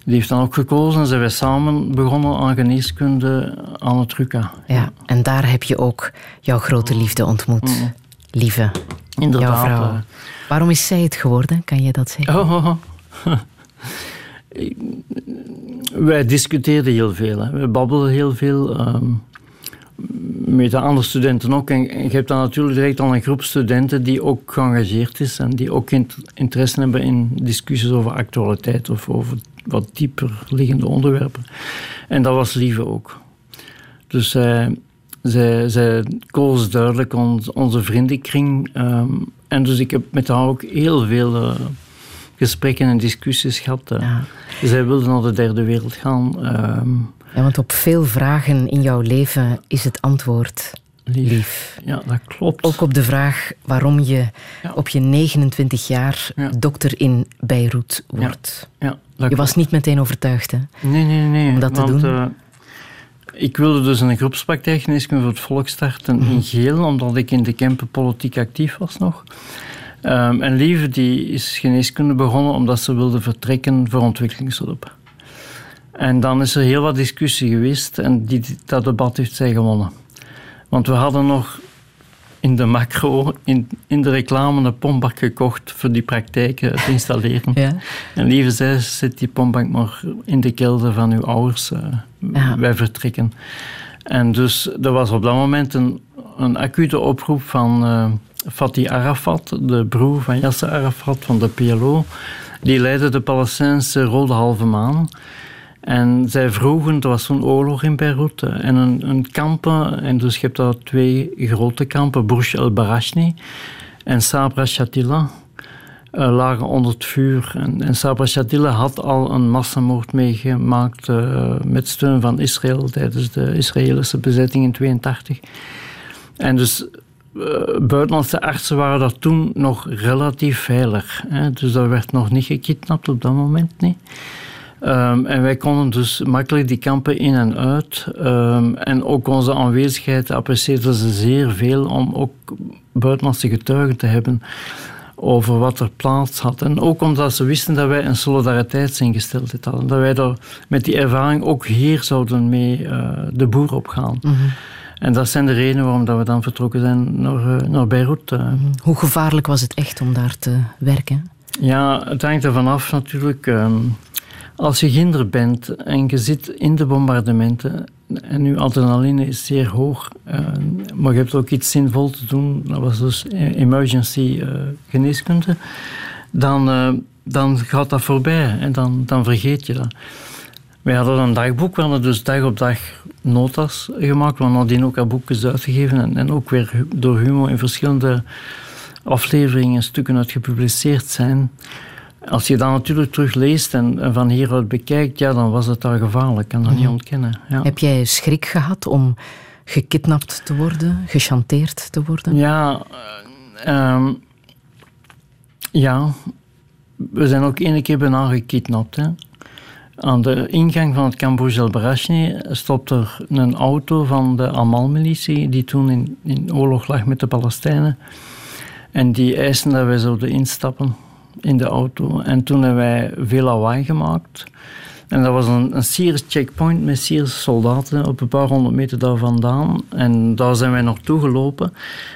Die heeft dan ook gekozen en zijn wij samen begonnen aan geneeskunde aan het RUCA. Ja, en daar heb je ook jouw grote liefde ontmoet. Mm. Lieve, Inderdaad, jouw vrouw. Waarom is zij het geworden? Kan je dat zeggen? Oh, oh, oh. wij discuteerden heel veel. Hè. We babbelden heel veel. Um, met de andere studenten ook. En je hebt dan natuurlijk direct al een groep studenten die ook geëngageerd is en die ook interesse hebben in discussies over actualiteit of over wat dieper liggende onderwerpen. En dat was Lieve ook. Dus zij, zij, zij koos duidelijk ons, onze vriendenkring. Um, en dus ik heb met haar ook heel veel uh, gesprekken en discussies gehad. Uh. Ja. Zij wilde naar de derde wereld gaan. Um, ja, want op veel vragen in jouw leven is het antwoord lief. lief. Ja, dat klopt. Ook op de vraag waarom je ja. op je 29 jaar ja. dokter in Beirut wordt. Ja. Je was niet meteen overtuigd, hè? Nee, nee, nee. Om dat want, te doen? Uh, ik wilde dus een groepspraktijkgeneeskunde voor het volk starten mm. in geel, omdat ik in de Kempen politiek actief was nog. Um, en Lieve die is geneeskunde begonnen omdat ze wilde vertrekken voor ontwikkelingshulp. En dan is er heel wat discussie geweest en die, dat debat heeft zij gewonnen. Want we hadden nog in de macro, in, in de reclame, een pompbak gekocht voor die praktijken te installeren. Ja. En lieve zei, zet die pompbak maar in de kelder van uw ouders. Uh, ja. Wij vertrekken. En dus er was op dat moment een, een acute oproep van uh, Fatih Arafat, de broer van Yasser Arafat van de PLO. Die leidde de Palestijnse Rode Halve Maan. En zij vroegen, er was zo'n oorlog in Beirut en een, een kampen, en dus je hebt daar twee grote kampen, Burj el Barashni en Sabra Shatila, uh, lagen onder het vuur. En, en Sabra Shatila had al een massamoord meegemaakt uh, met steun van Israël tijdens de Israëlische bezetting in 82. En dus uh, buitenlandse artsen waren daar toen nog relatief veilig. Hè? Dus daar werd nog niet gekidnapt op dat moment niet. Um, en wij konden dus makkelijk die kampen in en uit. Um, en ook onze aanwezigheid apprecieerden ze zeer veel om ook buitenlandse getuigen te hebben over wat er plaats had. En ook omdat ze wisten dat wij een solidariteitsingesteldheid hadden. Dat wij daar met die ervaring ook hier zouden mee uh, de boer op gaan. Mhm. En dat zijn de redenen waarom dat we dan vertrokken zijn naar, uh, naar Beirut. Uh. Mm-hmm. Hoe gevaarlijk was het echt om daar te werken? Ja, het hangt er vanaf natuurlijk. Um, als je ginder bent en je zit in de bombardementen en je adrenaline is zeer hoog, uh, maar je hebt ook iets zinvol te doen, dat was dus emergency uh, geneeskunde, dan, dan gaat dat voorbij en dan, dan vergeet je dat. Wij hadden een dagboek, we hadden dus dag op dag notas gemaakt, we hadden ook al boekjes uitgegeven en, en ook weer door Humo in verschillende afleveringen stukken uit gepubliceerd zijn. Als je dat natuurlijk terugleest en van hieruit bekijkt, ja, dan was het daar gevaarlijk. Ik kan dat mm. niet ontkennen. Ja. Heb jij schrik gehad om gekidnapt te worden, gechanteerd te worden? Ja, uh, um, ja. we zijn ook één keer bijna gekidnapt. Hè. Aan de ingang van het kamp el Barashni stopt er een auto van de Amal-militie, die toen in, in oorlog lag met de Palestijnen. En die eisen dat wij zouden instappen in de auto. En toen hebben wij veel lawaai gemaakt. En dat was een, een Syrisch checkpoint met Syrische soldaten op een paar honderd meter daar vandaan. En daar zijn wij naartoe gelopen.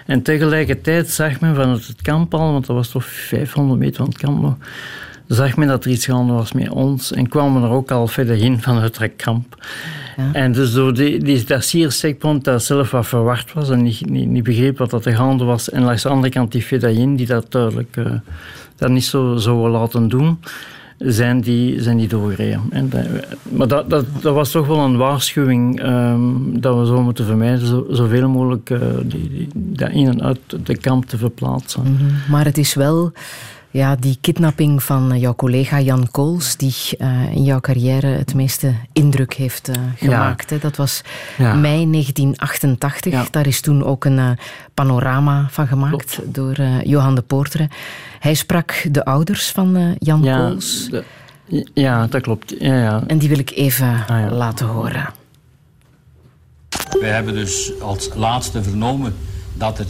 En tegelijkertijd zag men vanuit het kamp al, want dat was toch 500 meter van het kamp nog, zag men dat er iets gaande was met ons. En kwamen er ook al verder in vanuit het kamp. Ja. En dus door die, die, dat Syrisch checkpoint dat zelf wat verward was en niet, niet, niet begreep wat dat er gaande was. En langs de andere kant die Fedayin die dat duidelijk... Uh, dat niet zo laten doen, zijn die, zijn die doorgereden. En maar dat, dat, dat, was toch wel een waarschuwing um, dat we zo moeten vermijden, zo, zoveel mogelijk uh, die, die, dat in en uit de kamp te verplaatsen. -hmm. Maar het is wel Ja, die kidnapping van eh, jouw collega Jan Kools, die uh, in jouw carrière het meeste indruk heeft uh, gemaakt. Ja. Hè? Dat was ja. mei 1988. Ja. Daar is toen ook een uh, panorama van gemaakt klopt. door Johan de Poortere. Hij sprak de ouders van Jan Kools. De, ja, dat klopt. Ja, ja. En die wil ik even ah, laten horen. Wij hebben dus als laatste vernomen dat er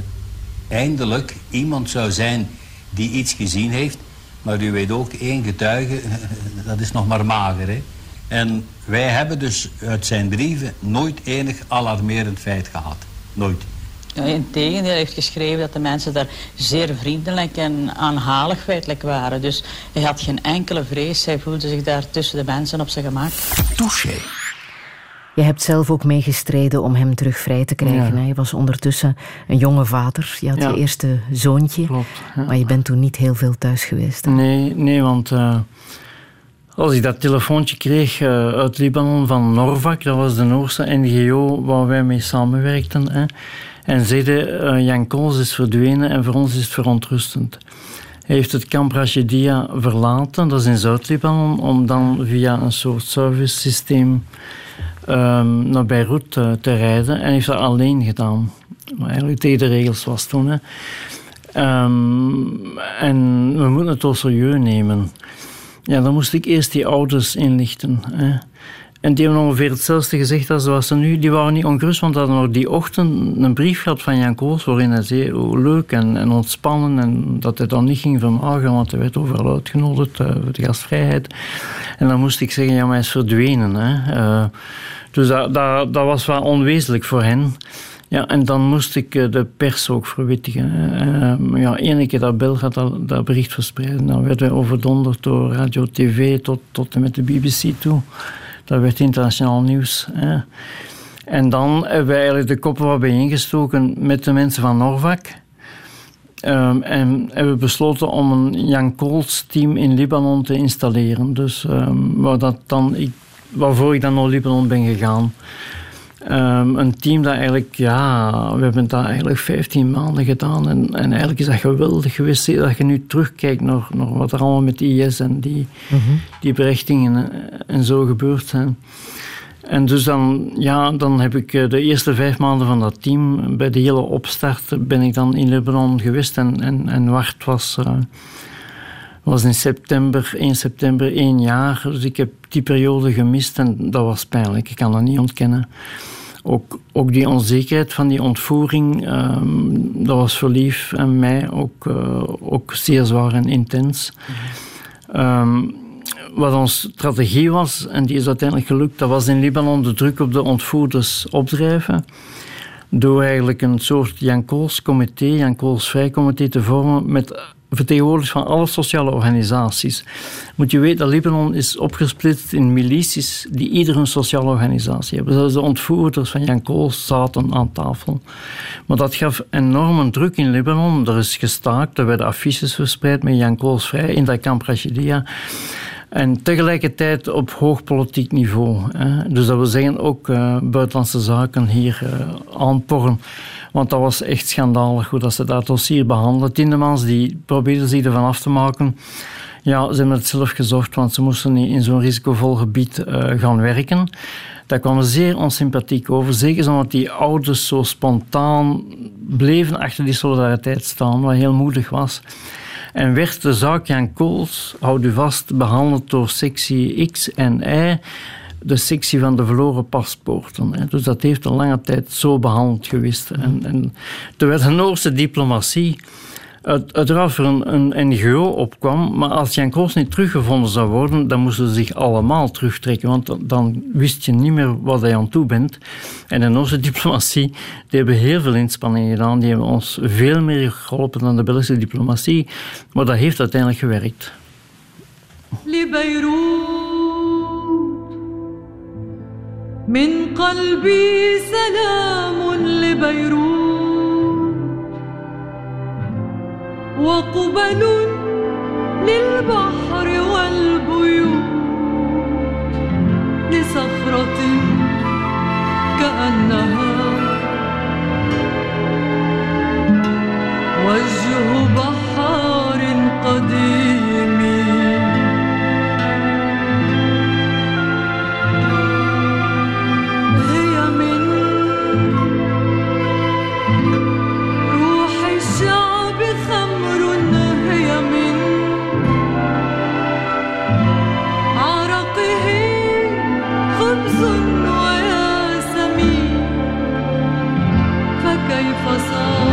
eindelijk iemand zou zijn die iets gezien heeft. Maar u weet ook, één getuige, dat is nog maar mager. Hè? En wij hebben dus uit zijn brieven nooit enig alarmerend feit gehad. Nooit. Ja, Integendeel, hij heeft geschreven dat de mensen daar zeer vriendelijk en aanhalig feitelijk waren. Dus hij had geen enkele vrees. Hij voelde zich daar tussen de mensen op zijn gemak. Touché. Je hebt zelf ook meegestreden om hem terug vrij te krijgen. Ja. Je was ondertussen een jonge vader. Je had je eerste zoontje. Klopt, maar je bent toen niet heel veel thuis geweest. Nee, nee, want uh, als ik dat telefoontje kreeg uh, uit Libanon van Norvak, dat was de Noorse NGO waar wij mee samenwerkten. Hè, en zeiden, uh, Jan Kools is verdwenen en voor ons is het verontrustend. Hij heeft het kamp Rashidia verlaten, dat is in Zuid-Libanon, om dan via een soort service systeem um, naar Beirut uh, te rijden. En heeft dat alleen gedaan. Maar eigenlijk tegen de regels was toen. Hè. Um, en we moeten het wel serieus nemen. Ja, dan moest ik eerst die ouders inlichten. Hè. En die hebben ongeveer hetzelfde gezegd als wat ze nu. Die waren niet ongerust, want hadden nog die ochtend een brief gehad van Jan Koos, waarin hij zei leuk en, en ontspannen en dat hij dan niet ging vermagen, want hij werd overal uitgenodigd uh, voor de gastvrijheid. En dan moest ik zeggen, ja, maar hij is verdwenen. Hè. Uh, dus dat, dat, was wel onwezenlijk voor hen. Ja, en dan moest ik eh, de pers ook verwittigen. Uh, ja, ene keer dat Bel gaat dat, dat bericht verspreiden. Dan werden wij overdonderd door radio, tv tot, tot en met de BBC toe. Dat werd internationaal nieuws. Hè. En dan hebben wij eigenlijk de koppen wat bijeengestoken met de mensen van Norvak. Um, en hebben we besloten om een Jan Kools team in Libanon te installeren. Dus um, waar dat dan, ik, waarvoor ik dan naar Libanon ben gegaan. Um, een team dat eigenlijk, ja, we hebben dat eigenlijk 15 maanden gedaan. En, en eigenlijk is dat geweldig geweest dat je nu terugkijkt naar, naar wat er allemaal met IS en die, mm -hmm. die berichtingen en zo gebeurd zijn. En dus dan, ja, dan heb ik eh, de eerste vijf maanden van dat team, bij de hele opstart, ben ik dan in Libanon geweest. En, en, en Wart was, uh, was in september, 1 september, één jaar. Dus ik heb die periode gemist en dat was pijnlijk. Ik kan dat niet ontkennen. Ook, ook die onzekerheid van die ontvoering, um, dat was voor Lief en mij ook, uh, ook zeer zwaar en intens. Um, wat onze strategie was, en die is uiteindelijk gelukt, dat was in Libanon de druk op de ontvoerders opdrijven. Door eigenlijk een soort Jan Kools comité, Jan Kools vrijcomité te vormen met vertegenwoordigers van alle sociale organisaties. Moet je weten dat Libanon is opgesplitst in milities die ieder een sociale organisatie hebben. Zelfs de ontvoerders van Jan Kools zaten aan tafel. Maar dat gaf enorme druk in Libanon. Er is gestaakt, er werden affiches verspreid met Jan Kools vrij in dat kamp Rashidia. En tegelijkertijd op hoog politiek niveau. Hè. Dus dat wil zeggen ook uh, buitenlandse zaken hier uh, aanporren. Want dat was echt schandalig hoe dat ze dat dossier behandelen. Tindemans die probeerden zich ervan af te maken. Ja, ze hebben het zelf gezocht, want ze moesten niet in zo'n risicovol gebied uh, gaan werken. Dat kwam zeer onsympathiek over. Zeker omdat die ouders zo spontaan bleven achter die solidariteit staan, wat heel moedig was. En werd de zaak Jan Kools, houd u vast, behandeld door sectie X en Y, de sectie van de verloren paspoorten. Dus dat heeft een lange tijd zo behandeld geweest. En, en terwijl de Noorse diplomatie uiteraard voor een, een, NGO opkwam, maar als Jan Kroos niet teruggevonden zou worden, dan moesten ze zich allemaal terugtrekken, want dan wist je niet meer wat je aan toe bent. En de Noorse diplomatie, die hebben heel veel inspanningen gedaan, die hebben ons veel meer geholpen dan de Belgische diplomatie, maar dat heeft uiteindelijk gewerkt. من قلبي سلام لبيروت وقبل للبحر والبيوت لصخرة كأنها So.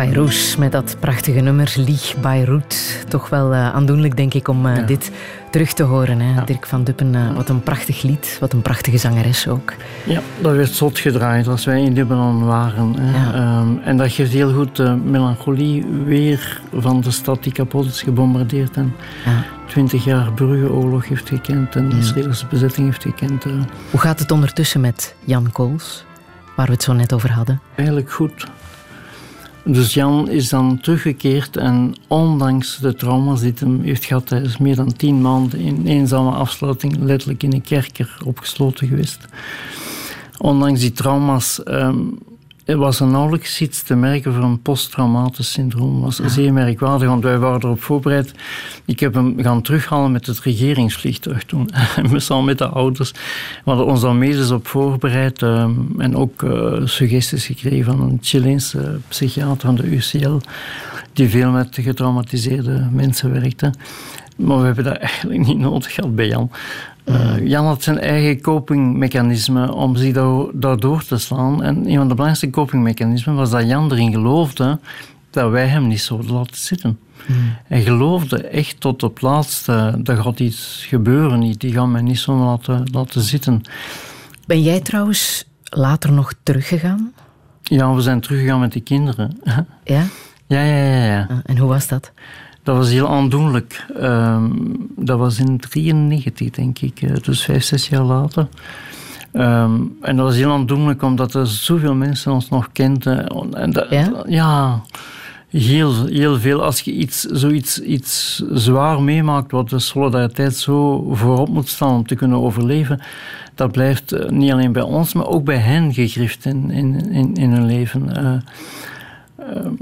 Fayrouz met dat prachtige nummer Lieg Beirut. Toch wel uh, aandoenlijk, denk ik, om uh, dit terug te horen. Hè? Ja. Dirk van Duppen, uh, wat een prachtig lied. Wat een prachtige zangeres ook. Ja, dat werd zot gedraaid als wij in Libanon waren. Ja. Um, en dat geeft heel goed de melancholie weer van de stad die kapot is gebombardeerd. En twintig jaar burgeroorlog heeft gekend en de Israëlische bezetting heeft gekend. Hoe gaat het ondertussen met Jan Kools, waar we het zo net over hadden? Eigenlijk goed. Dus Jan is dan teruggekeerd en ondanks de trauma's die hij heeft gehad, hij is meer dan tien maanden in eenzame afsluiting, letterlijk in een kerker opgesloten geweest. Ondanks die trauma's um, was er nauwelijks iets te merken voor een posttraumatisch syndroom. Dat was zeer merkwaardig, want wij waren erop voorbereid. Ik heb hem gaan terughalen met het regeringsvliegtuig toen. Meestal met de ouders. We hadden ons dan medisch op voorbereid um, en ook uh, suggesties gekregen van een Chileense psychiater van de UCL, die veel met getraumatiseerde mensen werkte. Maar we hebben dat eigenlijk niet nodig gehad bij Jan. Uh, Jan had zijn eigen copingmechanisme om zich daardoor te slaan. En een van de belangrijkste copingmechanismen was dat Jan erin geloofde dat wij hem niet zouden laten zitten. Mm. Hij geloofde echt tot op laatste, er gaat iets gebeuren, die gaan mij niet zo laten, laten zitten. Ben jij trouwens later nog teruggegaan? Ja, we zijn teruggegaan met de kinderen. Ja? Ja, ja, ja. ja. Ah, en hoe was dat? Dat was heel aandoenlijk. Um, dat was in 1993, denk ik, dus vijf, zes jaar later. Um, en dat was heel aandoenlijk omdat er zoveel mensen ons nog kenden. En dat, ja? ja? heel, heel veel. Als je iets, zoiets iets zwaar meemaakt, wat de solidariteit zo voorop moet staan om te kunnen overleven, dat blijft eh, niet alleen bij ons, maar ook bij hen gegrift in, in, in, in hun leven. Uh, um,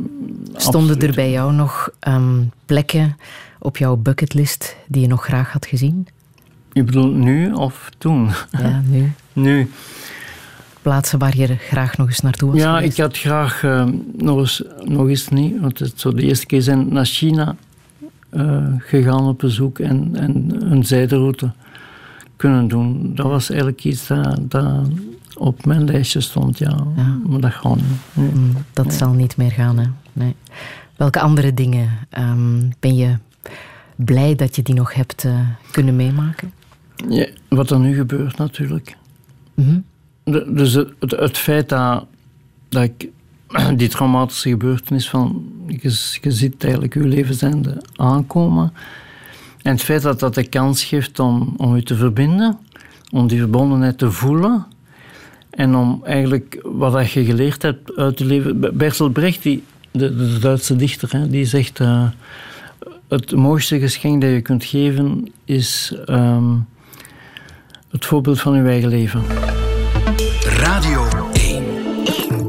Stonden er bij jou nog um, plekken op jouw bucketlist die je nog graag had gezien? Je bedoelt nu of toen? Ja, nu. nu. Plaatsen waar je graag nog eens naartoe was Ja, geweest? ik had graag uh, nog, eens, nog eens niet, want het zou de eerste keer zijn naar China uh, gegaan op bezoek en, en een zijderoute kunnen doen. Dat was eigenlijk iets dat, dat op mijn lijstje stond, ja. ja. Maar dat gaat niet. Nee. Mm, dat nee. zal niet meer gaan, hè? Nee. Welke andere dingen um, ben je blij dat je die nog hebt uh, kunnen meemaken? Ja, wat er nu gebeurt natuurlijk. Mm -hmm. de, dus het, het, het, feit dat, dat ik die traumatische gebeurtenis van je, je ziet eigenlijk je levenseinde aankomen en het feit dat dat de kans geeft om, om je te verbinden, om die verbondenheid te voelen en om eigenlijk wat je geleerd hebt uit te leven. Bertolt Brecht, die, de, de Duitse dichter, hè, die zegt: uh, Het mooiste geschenk dat je kunt geven is um, het voorbeeld van je eigen leven. Radio 1. 1.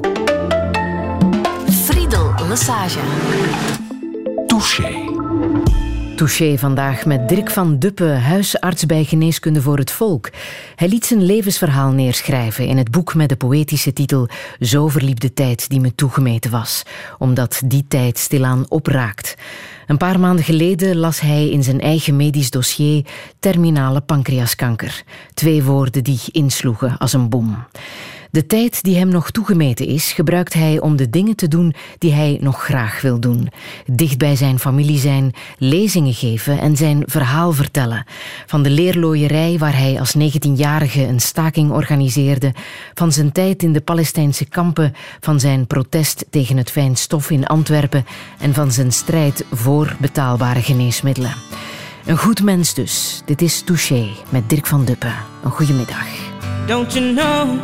Friedel Massage. Touché. Touché vandaag met Dirk van Duppe, huisarts bij Geneeskunde voor het Volk. Hij liet zijn levensverhaal neerschrijven in het boek met de poëtische titel Zo verliep de tijd die me toegemeten was, omdat die tijd stilaan opraakt. Een paar maanden geleden las hij in zijn eigen medisch dossier terminale pancreaskanker. Twee woorden die insloegen als een bom. De tijd die hem nog toegemeten is, gebruikt hij om de dingen te doen die hij nog graag wil doen. Dicht bij zijn familie zijn, lezingen geven en zijn verhaal vertellen. Van de leerlooierij waar hij als 19-jarige een staking organiseerde, van zijn tijd in de Palestijnse kampen, van zijn protest tegen het fijn stof in Antwerpen en van zijn strijd voor betaalbare geneesmiddelen. Een goed mens dus. Dit is Touché met Dirk van Duppen. Een goede middag. Don't you know,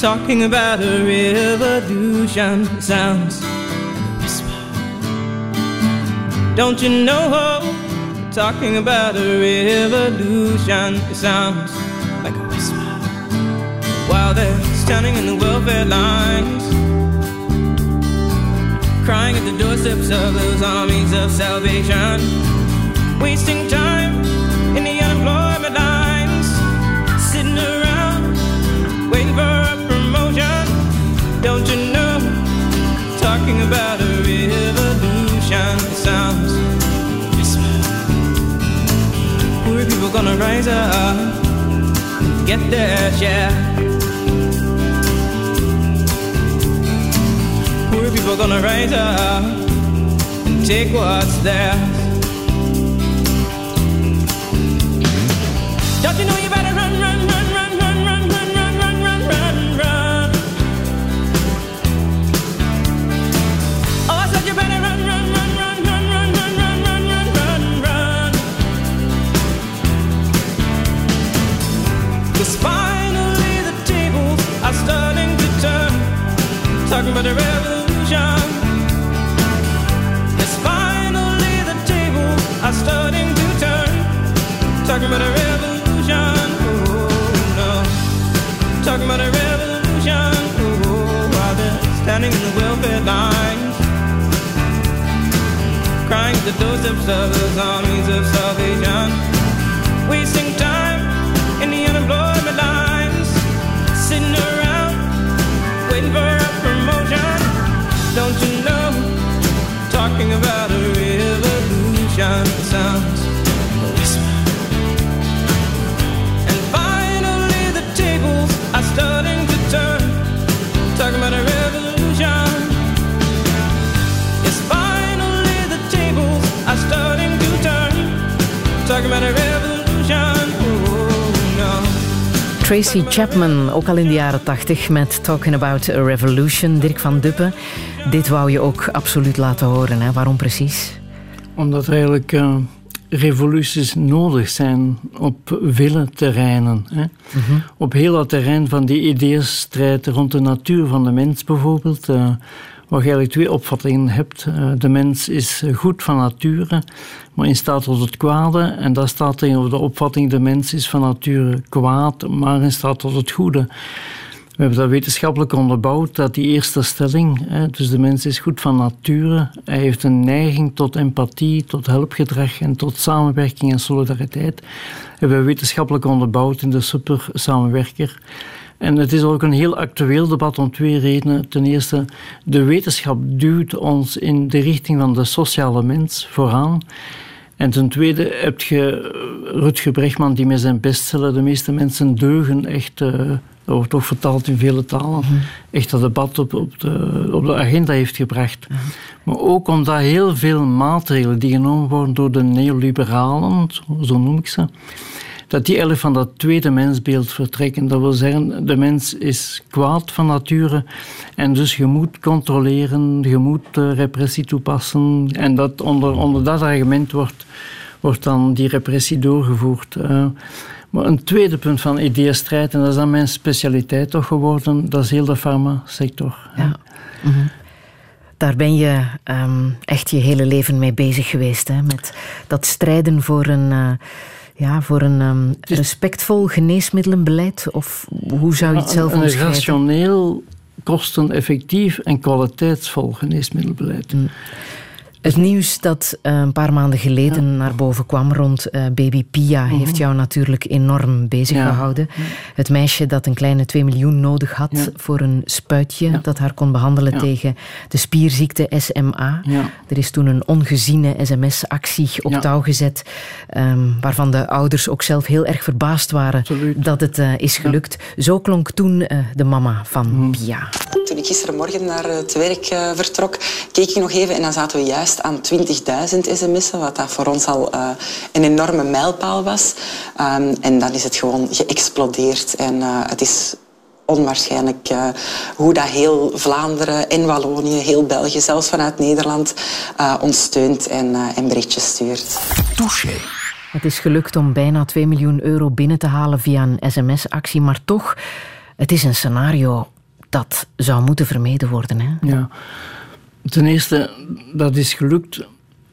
talking about a revolution sounds like a whisper. Don't you know, talking about a revolution sounds like a whisper. While they're standing in the welfare lines, crying at the doorsteps of those armies of salvation wasting time gonna rise up, and get their share. Poor people gonna rise up and take what's theirs. Crying the doorsteps of those armies of salvation. Wasting time in the unemployment lines. Sitting around waiting for a promotion. Don't you know? Talking about a revolution sounds Tracy Chapman, ook al in de jaren tachtig met Talking About a Revolution. Dirk van Duppen, dit wou je ook absoluut laten horen. Hè? Waarom precies? Omdat er eigenlijk uh, revoluties nodig zijn op vele terreinen. Hè? Mhm. Op heel dat terrein van die ideeënstrijd rond de natuur van de mens bijvoorbeeld. Uh, waar je eigenlijk twee opvattingen hebt. Uh, de mens is goed van nature, maar in staat tot het kwade. En dat staat tegenover de opvatting de mens is van nature kwaad, maar in staat tot het goede. We hebben dat wetenschappelijk onderbouwd, dat die eerste stelling, dus de mens is goed van nature, hij heeft een neiging tot empathie, tot helpgedrag en tot samenwerking en solidariteit, hebben we wetenschappelijk onderbouwd in de super samenwerker. En het is ook een heel actueel debat om twee redenen. Ten eerste, de wetenschap duwt ons in de richting van de sociale mens vooraan. En ten tweede heb je Rutger Bregman die met zijn bestseller De meeste mensen deugen echt... Uh, dat wordt ook vertaald in vele talen, mm -hmm. echt dat debat op, op, de, op de agenda heeft gebracht. Mm -hmm. Maar ook omdat heel veel maatregelen die genomen worden door de neoliberalen, zo noem ik ze, dat die eigenlijk van dat tweede mensbeeld vertrekken. Dat wil zeggen, de mens is kwaad van nature en dus je moet controleren, je moet repressie toepassen. En dat onder, onder dat argument wordt, wordt dan die repressie doorgevoerd. Uh, maar een tweede punt van ideeënstrijd, en dat is dan mijn specialiteit toch geworden, dat is heel de farmasector. Ja. -hmm. Daar ben je um, echt je hele leven mee bezig geweest, hè? met dat strijden voor een... Uh, ja, voor een um, respectvol geneesmiddelenbeleid? Of hoe zou je het zelf een, omschrijven? Een rationeel, kosteneffectief en kwaliteitsvol geneesmiddelbeleid. Mm. Het nieuws dat uh, een paar maanden geleden ja. naar boven kwam rond uh, baby Pia mm -hmm. heeft jou natuurlijk enorm bezig ja. gehouden. Ja. Het meisje dat een kleine 2 miljoen nodig had voor een spuitje dat haar kon behandelen tegen de spierziekte SMA. Er is toen een ongeziene sms-actie op touw gezet, um, waarvan de ouders ook zelf heel erg verbaasd waren Absoluut. dat het uh, is gelukt. Zo klonk toen de mama van mm. Pia. Toen ik gistermorgen naar het werk vertrok, keek ik nog even en dan zaten we juist aan 20.000 sms'en, wat dat voor ons al uh, een enorme mijlpaal was. Um, en dan is het gewoon geëxplodeerd. En uh, het is onwaarschijnlijk uh, hoe dat heel Vlaanderen en Wallonië, heel België, zelfs vanuit Nederland, ons steunt en, en berichtjes stuurt. Touché. Het is gelukt om bijna 2 miljoen euro binnen te halen via een sms-actie, maar toch, het is een scenario dat zou moeten vermeden worden. Hè? Ja. Ten eerste, dat is gelukt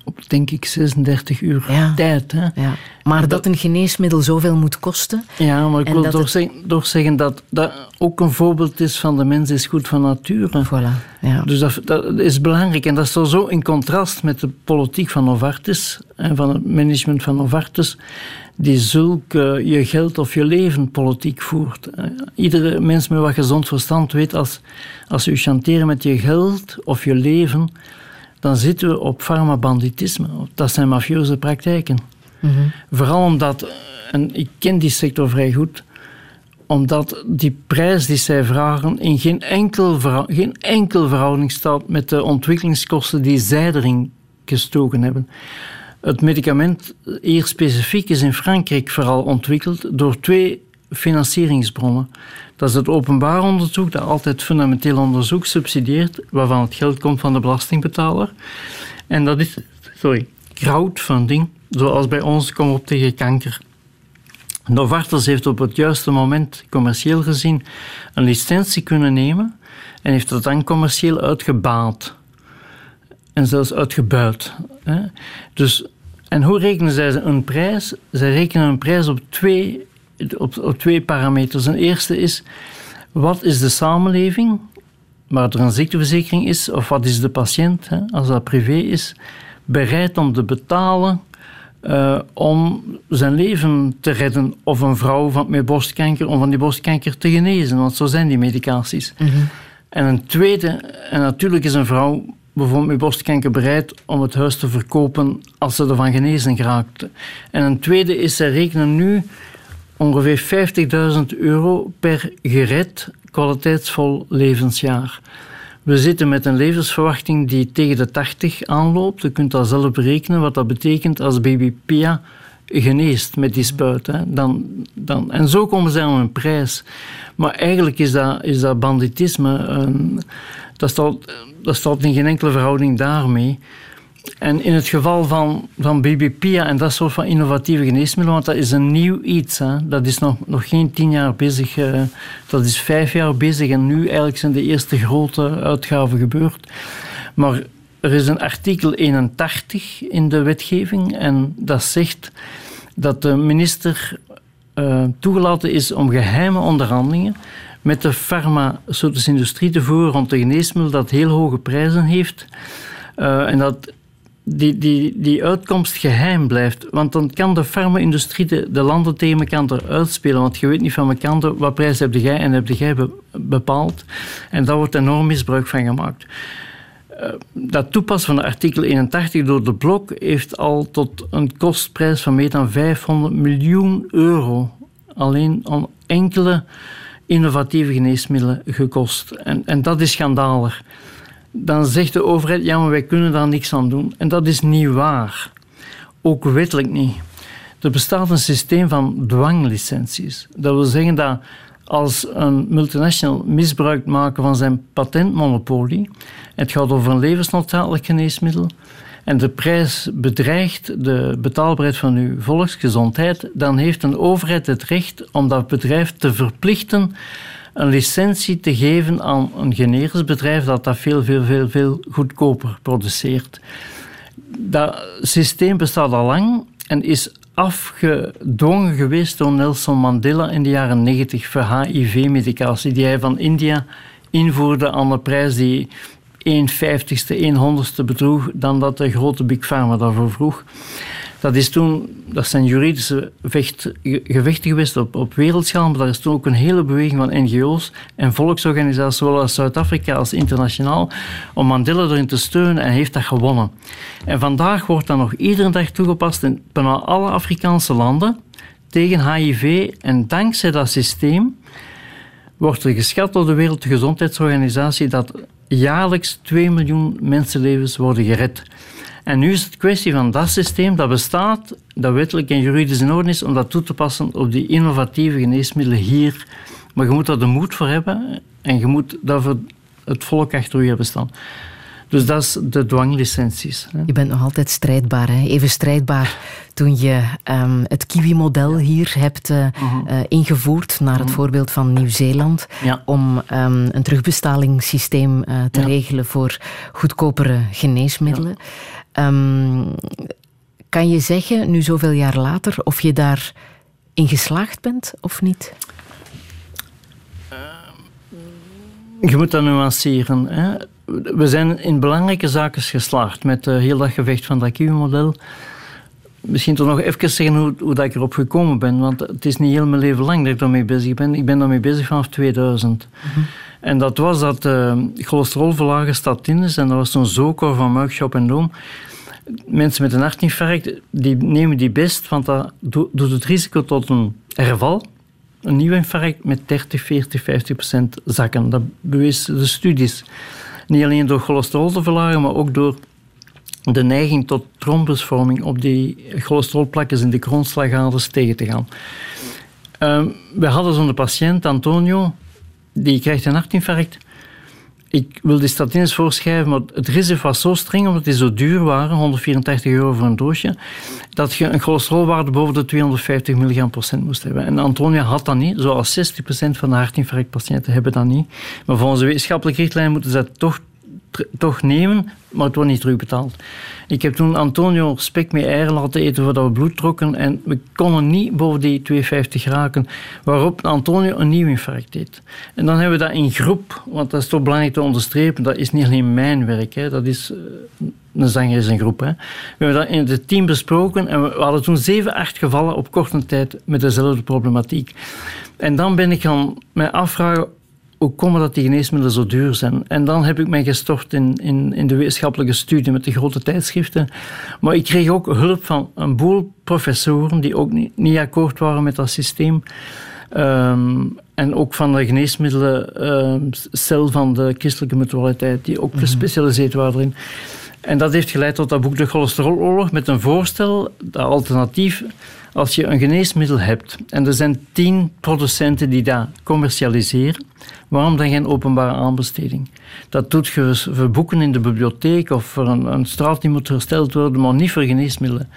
op denk ik 36 uur ja. tijd. Hè. Ja. Maar dat, dat, een geneesmiddel zoveel moet kosten. Ja, maar ik wil toch, het... zeggen, toch, zeggen, dat dat ook een voorbeeld is van de mens is goed van nature. Voilà, ja. Dus dat, dat, is belangrijk. En dat staat zo in contrast met de politiek van Novartis en van het management van Novartis die zulk uh, je geld of je leven politiek voert. Iedere mens met wat gezond verstand weet als, als we chanteren met je geld of je leven, dan zitten we op farmabanditisme. Dat zijn mafieuze praktijken. Mm -hmm. Vooral omdat, en ik ken die sector vrij goed, omdat die prijs die zij vragen in geen enkel, geen enkel verhouding staat met de ontwikkelingskosten die zij erin gestoken hebben. Het medicament hier specifiek is in Frankrijk vooral ontwikkeld door twee financieringsbronnen. Dat is het openbaar onderzoek, dat altijd fundamenteel onderzoek subsidieert, waarvan het geld komt van de belastingbetaler. En dat is, sorry, crowdfunding, zoals bij ons Kom op tegen kanker. Novartis heeft op het juiste moment, commercieel gezien, een licentie kunnen nemen en heeft dat dan commercieel uitgebaat. En zelfs uitgebuit. Dus en hoe rekenen zij een prijs? Zij rekenen een prijs op twee, op, op twee parameters. Een eerste is, wat is de samenleving, waar er een ziekteverzekering is, of wat is de patiënt, hè, als dat privé is, bereid om te betalen uh, om zijn leven te redden. Of een vrouw van, met borstkanker om van die borstkanker te genezen, want zo zijn die medicaties. Mm -hmm. En een tweede, en natuurlijk is een vrouw bijvoorbeeld met borstkanker bereid om het huis te verkopen als ze ervan genezen geraakt. En een tweede is, zij rekenen nu ongeveer 50.000 euro per gered kwaliteitsvol levensjaar. We zitten met een levensverwachting die tegen de 80 aanloopt. Je kunt dat zelf berekenen wat dat betekent als baby Pia geneest met die spuit. Hè. Dan, dan, en zo komen ze aan een prijs. Maar eigenlijk is dat, is dat banditisme. Dat staat, dat staat in geen enkele verhouding daarmee. En in het geval van, van BBPIA en dat soort van innovatieve geneesmiddelen, want dat is een nieuw iets, hè, dat is nog, nog geen tien jaar bezig, uh, dat is vijf jaar bezig en nu eigenlijk zijn de eerste grote uitgaven gebeurd. Maar er is een artikel 81 in de wetgeving en dat zegt dat de minister uh, toegelaten is om geheime onderhandelingen met de farmaceutische industrie te voeren rond een geneesmiddel dat heel hoge prijzen heeft. Uh, en dat die, die, die uitkomst geheim blijft. Want dan kan de farma-industrie de, de, landen tegen elkaar uitspelen. Want je weet niet van elkaar wat prijs heb jij en heb jij bepaald. En daar wordt enorm misbruik van gemaakt. Uh, dat toepassen van artikel 81 door de blok heeft al tot een kostprijs van meer dan 500 miljoen euro. Alleen om enkele innovatieve geneesmiddelen gekost. En, en dat is schandalig. Dan zegt de overheid, ja, maar wij kunnen daar niks aan doen. En dat is niet waar. Ook wettelijk niet. Er bestaat een systeem van dwanglicenties. Dat wil zeggen dat als een multinational misbruik maken van zijn patentmonopolie, het gaat over een levensnoodzakelijk geneesmiddel, en de prijs bedreigt de betaalbaarheid van uw volksgezondheid, dan heeft een overheid het recht om dat bedrijf te verplichten een licentie te geven aan een generisch bedrijf dat dat veel, veel, veel, veel goedkoper produceert. Dat systeem bestaat al lang en is afgedwongen geweest door Nelson Mandela in de jaren 90 voor HIV-medicatie, die hij van India invoerde aan een prijs die 1 vijftigste, 1 honderdste bedroeg dan dat de grote Big Pharma daarvoor vroeg. Dat, is toen, dat zijn juridische vecht, gevechten geweest op, op wereldschaal, maar daar is toen ook een hele beweging van NGO's en volksorganisaties, zowel uit Zuid-Afrika als internationaal, om Mandela erin te steunen en heeft dat gewonnen. En vandaag wordt dat nog iedere dag toegepast in bijna alle Afrikaanse landen tegen HIV en dankzij dat systeem wordt er geschat door de Wereldgezondheidsorganisatie dat jaarlijks 2 miljoen mensenlevens worden gered. En nu is het kwestie van dat systeem dat bestaat, dat wettelijk en juridisch in orde is, om dat toe te passen op die innovatieve geneesmiddelen hier. Maar je moet daar de moed voor hebben en je moet daarvoor het volk achter je hebben staan. Dus dat is de dwanglicenties. Je bent nog altijd strijdbaar. Hè? Even strijdbaar toen je um, het Kiwi-model hier hebt uh, uh, ingevoerd naar het mhm. voorbeeld van Nieuw-Zeeland ja. om um, een terugbestalingssysteem uh, te ja. regelen voor goedkopere geneesmiddelen. Ja. Um, kan je zeggen, nu zoveel jaar later, of je daarin geslaagd bent of niet? Je moet dat nuanceren. Hè? We zijn in belangrijke zaken geslaagd met uh, heel dat gevecht van dat Kiwi-model. Misschien toch nog even zeggen hoe, hoe dat ik erop gekomen ben, want het is niet heel mijn leven lang dat ik daarmee bezig ben. Ik ben daarmee bezig vanaf 2000. Mm-hmm. En dat was dat uh, cholesterolverlagen statines, en dat was zo'n zoko van Muikshop en Doom. Mensen met een hartinfarct, die nemen die best, want dat doet het risico tot een herval, een nieuw infarct met 30, 40, 50 procent zakken. Dat bewezen de studies. Niet alleen door cholesterol te verlagen, maar ook door de neiging tot trombusvorming op die cholesterolplakjes in de grondslagaders tegen te gaan. Uh, we hadden zo'n patiënt, Antonio, die krijgt een hartinfarct. Ik wil die statines voorschrijven, maar het risico was zo streng, omdat die zo duur waren, 184 euro voor een doosje, dat je een cholesterolwaarde boven de 250 milligram procent moest hebben. En Antonia had dat niet, zoals 60 procent van de hartinfarctpatiënten hebben dat niet. Maar volgens de wetenschappelijke richtlijn moeten ze dat toch toch nemen, maar het wordt niet terugbetaald. Ik heb toen Antonio spek met eieren laten eten voordat we bloed trokken en we konden niet boven die 250 raken, waarop Antonio een nieuw infarct deed. En dan hebben we dat in groep, want dat is toch belangrijk te onderstrepen, dat is niet alleen mijn werk, hè, dat is... Eh, een zanger is een groep. Hè. We hebben dat in het team besproken en we hadden toen zeven, acht gevallen op korte tijd met dezelfde problematiek. En dan ben ik gaan mij afvragen hoe komen dat die geneesmiddelen zo duur zijn? En dan heb ik mij gestort in, in, in de wetenschappelijke studie met de grote tijdschriften. Maar ik kreeg ook hulp van een boel professoren die ook niet, niet akkoord waren met dat systeem. Um, en ook van de geneesmiddelencel ehm, van de christelijke mutualiteit, die ook mhm. gespecialiseerd waren erin. En dat heeft geleid tot dat boek De Cholesteroloorlog met een voorstel, dat alternatief als je een geneesmiddel hebt en er zijn tien producenten die dat commercialiseren, waarom dan geen openbare aanbesteding? Dat doet je voor boeken in de bibliotheek of voor een, straat die moet hersteld worden, maar niet voor geneesmiddelen.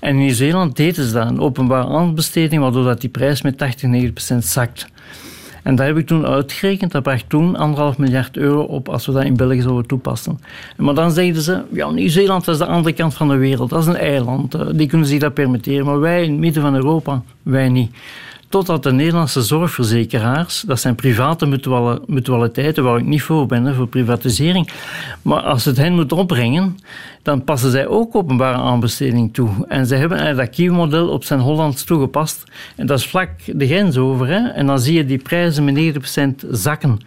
En in Nieuw-Zeeland deden ze dat, een openbare aanbesteding, waardoor dat die prijs met 80, 90 procent zakt. En dat heb ik toen uitgerekend. Dat bracht toen anderhalf miljard euro op als we dat in België zouden toepassen. Maar dan zeiden ze, ja, Nieuw-Zeeland is de andere kant van de wereld. Dat is een eiland. Eh, die kunnen zich dat permitteren. Maar wij in het midden van Europa, wij niet. Totdat de Nederlandse zorgverzekeraars, dat zijn private mutualiteiten waar ik niet voor ben, hè, voor privatisering. Maar als het hen moet opbrengen, dan passen zij ook openbare aanbesteding toe. En ze hebben dat Kiwi-model op zijn Hollands toegepast. En dat is vlak de grens over. Hè. En dan zie je die prijzen met 90% zakken.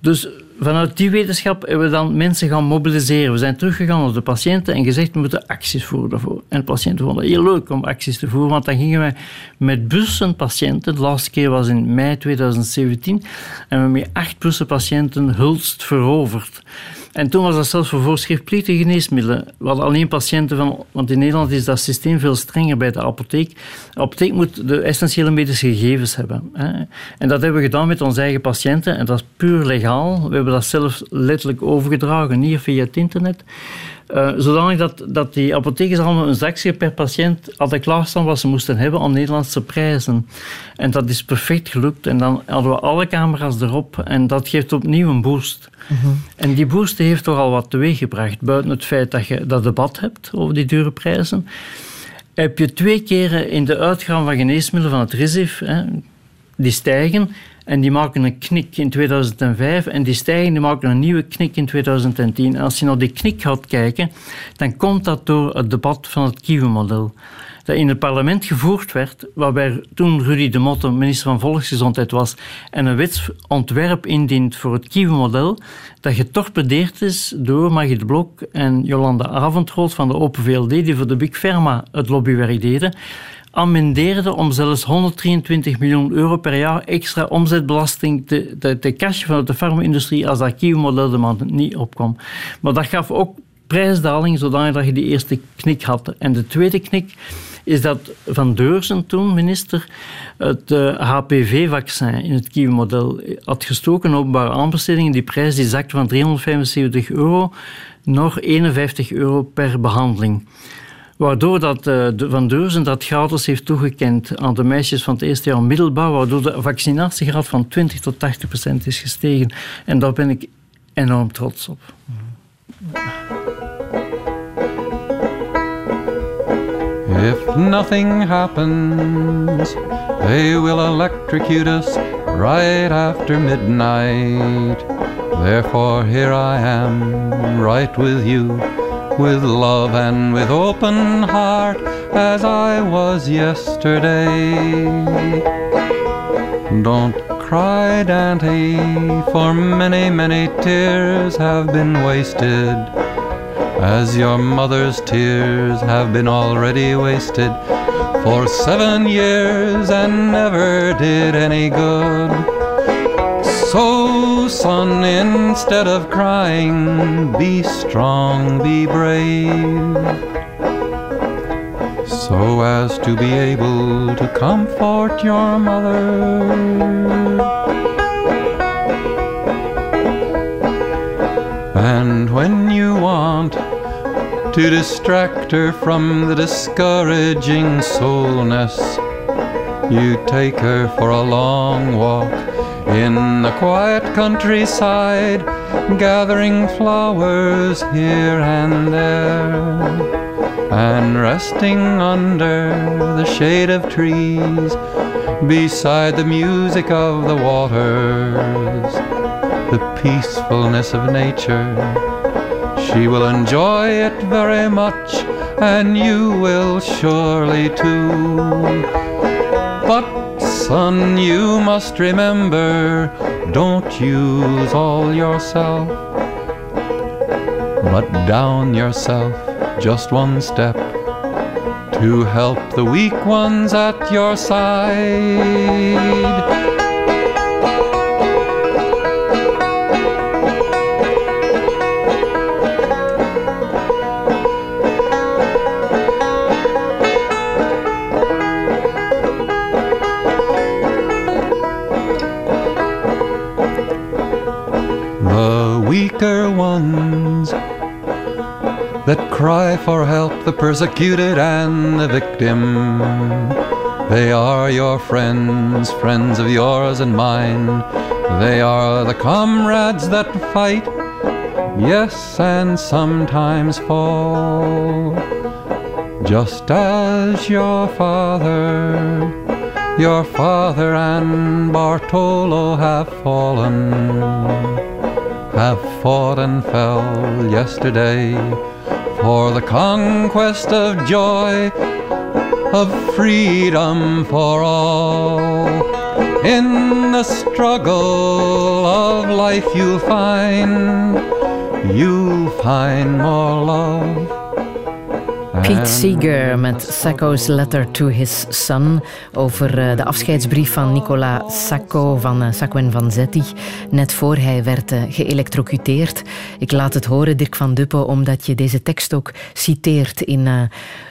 Dus vanuit die wetenschap hebben we dan mensen gaan mobiliseren. We zijn teruggegaan naar de patiënten en gezegd, we moeten acties voeren daarvoor. En de patiënten vonden het heel leuk om acties te voeren, want dan gingen wij met bussen patiënten, de laatste keer was in mei 2017, en we hebben met acht bussen patiënten Hulst veroverd. En toen was dat zelfs voor voorschriftplichtige geneesmiddelen. We hadden alleen patiënten van... Want in Nederland is dat systeem veel strenger bij de apotheek. De apotheek moet de essentiële medische gegevens hebben. Hè. En dat hebben we gedaan met onze eigen patiënten. En dat is puur legaal. We hebben dat zelf letterlijk overgedragen, niet via het internet. Uh, zodanig dat, dat die apothekers allemaal een zakje per patiënt hadden klaarstaan wat ze moesten hebben aan Nederlandse prijzen. En dat is perfect gelukt. En dan hadden we alle camera's erop en dat geeft opnieuw een boost. Mhm. En die boost heeft toch al wat teweeggebracht. Buiten het feit dat je dat debat hebt over die dure prijzen, heb je twee keren in de uitgang van geneesmiddelen van het RISIF, hè, die stijgen, En die maken een knik in 2005 en die stijgen die maken een nieuwe knik in 2010. En als je naar die knik gaat kijken, dan komt dat door het debat van het Kievenmodel dat in het parlement gevoerd werd, waarbij toen Rudy de Motte minister van Volksgezondheid was en een wetsontwerp indient voor het Kievenmodel, dat getorpedeerd is door Maggie de Blok en Jolanda Avondrood van de Open VLD, die voor de Big Pharma het lobbywerk deden amendeerde om zelfs 123 miljoen euro per jaar extra omzetbelasting te, te, te vanuit de farma-industrie als dat Kievenmodel de maand niet opkwam. Maar dat gaf ook prijsdaling zodat je die eerste knik had. En de tweede knik is dat Van Deurzen toen, minister, het HPV-vaccin in het Kiwi-model had gestoken openbare aanbestedingen. Die prijs die zakte van 375 euro naar 51 euro per behandeling. Waardoor dat, uh, Van Deurzen dat gratis heeft toegekend aan de meisjes van het eerste jaar middelbaar, waardoor de vaccinatiegraad van 20 tot 80 procent is gestegen. En daar ben ik enorm trots op. If nothing happens, they will electrocute us right after midnight. Therefore, here I am, right with you, with love and with open heart, as I was yesterday. Don't cry, Dante, for many, many tears have been wasted as your mother's tears have been already wasted for seven years and never did any good. So, son, instead of crying, be strong, be brave, so as to be able to comfort your mother. And when you want to distract her from the discouraging soulness, you take her for a long walk in the quiet countryside, gathering flowers here and there, and resting under the shade of trees beside the music of the waters the peacefulness of nature. She will enjoy it very much, and you will surely too. But, son, you must remember don't use all yourself, but down yourself just one step to help the weak ones at your side. Cry for help, the persecuted and the victim. They are your friends, friends of yours and mine. They are the comrades that fight, yes, and sometimes fall. Just as your father, your father and Bartolo have fallen, have fought and fell yesterday for the conquest of joy, of freedom for all. In the struggle of life, you'll find, you'll find more love Pete Seeger met Sacco's Letter to His Son over eh, de afscheidsbrief van Nicola Sacco van eh, Sacco en Vanzetti net voor hij werd eh, geëlectrocuteerd. Ik laat het horen, Dirk van Duppen, omdat je deze tekst ook citeert in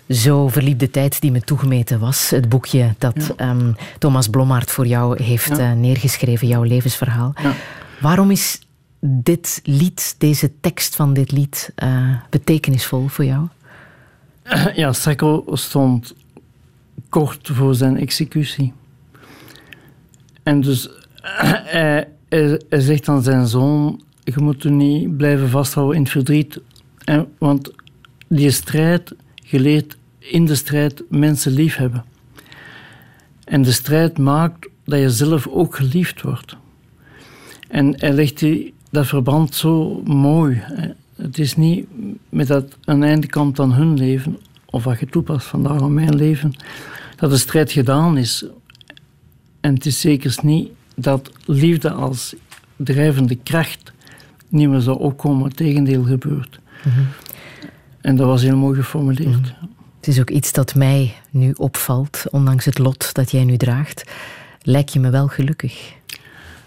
Zo verliep tijd die me toegemeten was. Het boekje dat ehm, Thomas Blommaert voor jou heeft neergeschreven, jouw levensverhaal. Waarom is dit lied, deze tekst van dit lied, betekenisvol voor jou? Ja, Sacco stond kort voor zijn executie. En dus hij, hij, zegt aan zijn zoon: Je moet u niet blijven vasthouden in het verdriet. Want die strijd, geleerd in de strijd mensen lief hebben. En de strijd maakt dat je zelf ook geliefd wordt. En hij legt die, dat verband zo mooi. Het is niet met dat een einde komt aan hun leven, of wat je toepast vandaag aan mijn leven, dat de strijd gedaan is. En het is zeker niet dat liefde als drijvende kracht niet meer zou opkomen. Het tegendeel gebeurt. Mhm. En dat was heel mooi geformuleerd. Mhm. Het is ook iets dat mij nu opvalt, ondanks het lot dat jij nu draagt. Lijk je me wel gelukkig?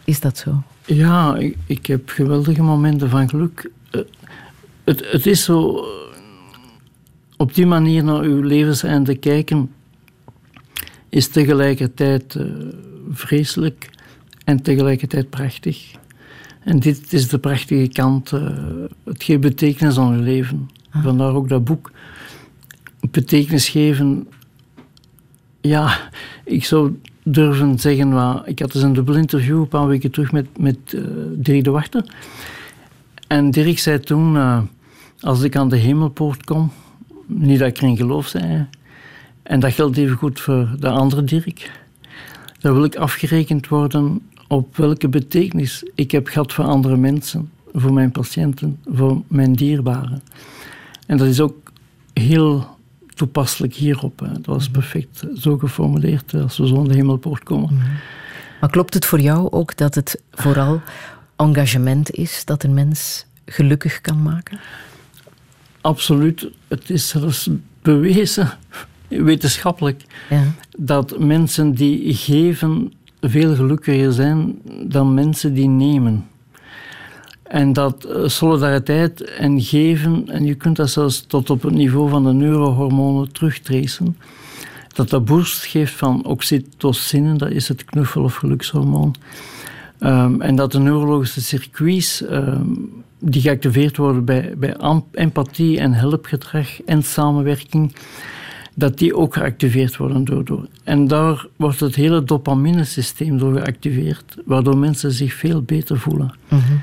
Is dat zo? Ja, ik, ik heb geweldige momenten van geluk. Eh, het, het is zo. Eh, op die manier naar uw levenseinde kijken is tegelijkertijd uh, vreselijk en tegelijkertijd prachtig. En dit is de prachtige kant. Uh, het geeft betekenis aan uw leven. Ah. Vandaar ook dat boek. Betekenis geven. Ja, ik zou durven zeggen. Maar ik had eens een dubbel interview een paar weken terug met, met uh, Dirk de Wachter. En Dirk zei toen: uh, Als ik aan de hemelpoort kom, niet dat ik erin geloof zei. En dat geldt even goed voor de andere Dirk. Dan wil ik afgerekend worden op welke betekenis ik heb gehad voor andere mensen, voor mijn patiënten, voor mijn dierbaren. En dat is ook heel toepasselijk hierop. Hè. Dat was mhm. perfect zo geformuleerd als we zo aan de hemelpoort komen. Mhm. Maar klopt het voor jou ook dat het vooral engagement is dat een mens gelukkig kan maken? Absoluut. Het is zelfs bewezen, wetenschappelijk, ja. dat mensen die geven veel gelukkiger zijn dan mensen die nemen. En dat eh, solidariteit en geven, en je kunt dat zelfs tot op het niveau van de neurohormonen terugtracen, dat dat boost geeft van oxytocine, dat is het knuffel- of gelukshormoon. Um, en dat de neurologische circuits um, die geactiveerd worden bij, bij empathie en helpgedrag en samenwerking, dat die ook geactiveerd worden door. En daar wordt het hele dopaminesysteem door geactiveerd, waardoor mensen zich veel beter voelen. Mm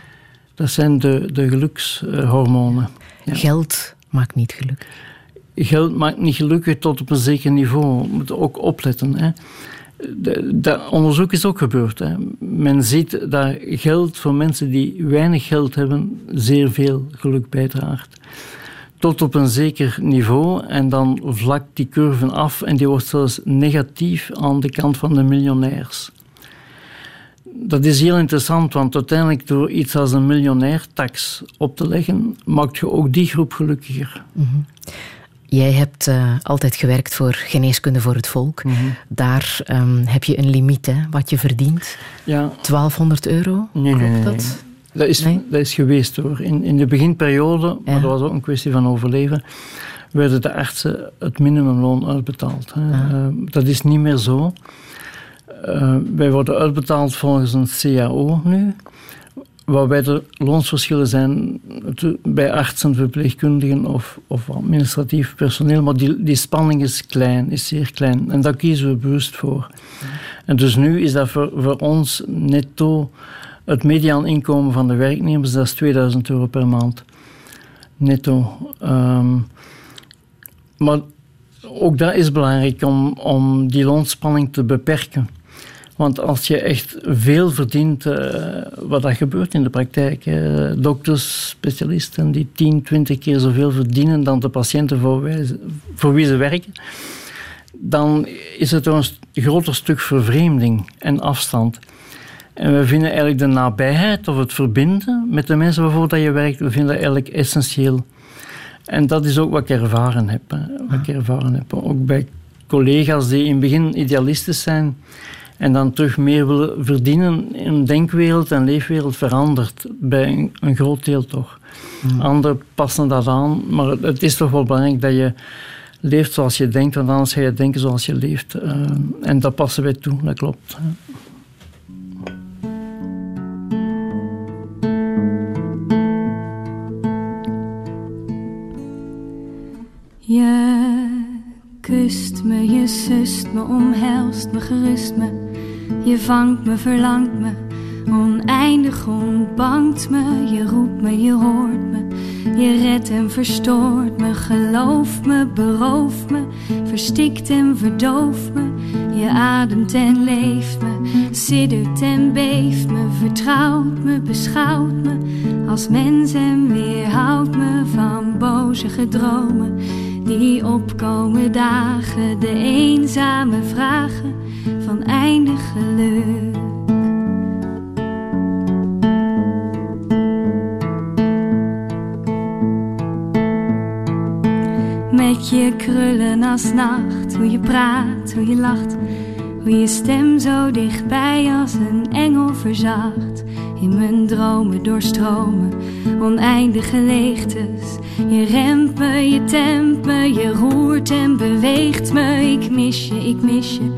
dat zijn de, de gelukshormonen. Geld maakt niet gelukkig. Geld maakt niet gelukkig tot op een zeker niveau. We moeten ook opletten. Hè. Dat onderzoek is ook gebeurd. Hè. Men ziet dat geld voor mensen die weinig geld hebben zeer veel geluk bijdraagt. Tot op een zeker niveau en dan vlakt die curve af en die wordt zelfs negatief aan de kant van de miljonairs dat is heel interessant, want uiteindelijk door iets als een miljonair-tax op te leggen, maakt je ook die groep gelukkiger. Mhm. Jij hebt uh, altijd gewerkt voor geneeskunde voor het volk. Mhm. Daar um, heb je een limiet, hè, wat je verdient. Ja. 1200 euro, nee, nee, dat? Dat is, dat is geweest hoor. In, in de beginperiode, ja. maar dat was ook een kwestie van overleven, werden de artsen het minimumloon uitbetaald. Hè. Uh, dat is niet meer zo. Uh, wij worden uitbetaald volgens een CAO nu. Waarbij er loonsverschillen zijn bij artsen, verpleegkundigen of, of administratief personeel. Maar die, die spanning is klein, is zeer klein. En daar kiezen we bewust voor. En dus nu is dat voor, voor ons netto het mediaan inkomen van de werknemers, is 2000 euro per maand. Netto. Um, maar ook dat is belangrijk om, om die loonspanning te beperken. Want als je echt veel verdient, uh, wat dat gebeurt in de praktijk, dokters, specialisten die 10, 20 keer zoveel verdienen dan de patiënten voor, voor wie ze werken, dan is het een groter stuk vervreemding en afstand. En we vinden eigenlijk de nabijheid of het verbinden met de mensen waarvoor dat je werkt, we vinden dat eigenlijk essentieel. En dat is ook wat ik ervaren heb. Wat ik ervaren heb. Ook bij collega's die in het begin idealistisch zijn en dan terug meer willen verdienen, in denkwereld en leefwereld verandert. Bij een, groot deel toch. Mm. Anderen passen dat aan, maar het is toch wel belangrijk dat je leeft zoals je denkt, want anders ga je denken zoals je leeft. Uh, en dat passen wij toe, dat klopt. Je kust me, je sust me, omhelst me, gerust me je vangt me, verlangt me, oneindig ontbangt me. Je roept me, je hoort me, je redt en verstoort me. Geloof me, berooft me, verstikt en verdooft me. Je ademt en leeft me, siddert en beeft me, vertrouwt me, beschouwt me als mens en weerhoudt me van boze gedromen die opkomen dagen, de eenzame vragen van eindig geluk. Met je krullen als nacht, hoe je praat, hoe je lacht, hoe je stem zo dichtbij als een engel verzacht. In mijn dromen doorstromen oneindige leegtes. Je remt me, je tempt me, je roert en beweegt me. Ik mis je, ik mis je,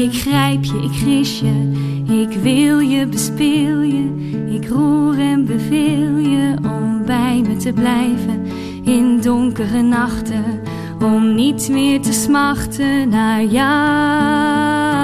ik grijp je, ik gris je. Ik wil je, bespeel je, ik roer en beveel je om bij me te blijven in donkere nachten. Om niet meer te smachten naar jou.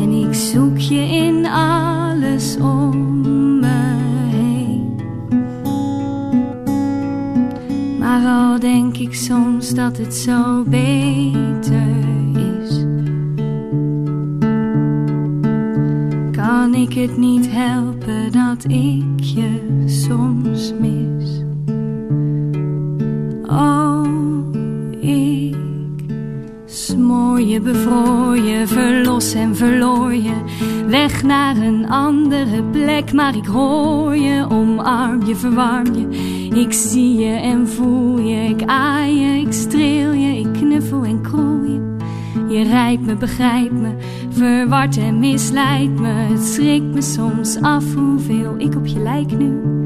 En ik zoek je in alles om me heen. Maar al denk ik soms dat het zo beter is, kan ik het niet helpen dat ik je soms mis. je, bevroor je, verlos en verloor je. Weg naar een andere plek, maar ik hoor je, omarm je, verwarm je. Ik zie je en voel je, ik aai je, ik streel je, ik knuffel en kroel je. Je rijdt me, begrijpt me, verward en misleidt me. Het schrikt me soms af hoeveel ik op je lijk nu.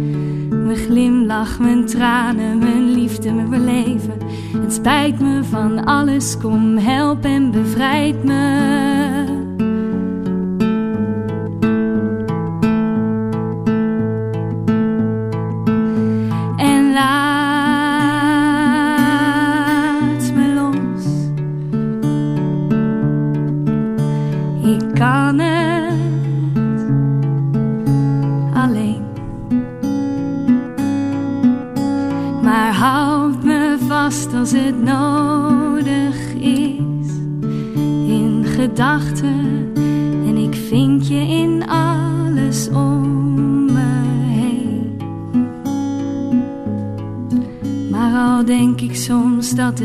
Mijn glimlach, mijn tranen, mijn liefde, mijn beleven. Het spijt me van alles, kom help en bevrijd me.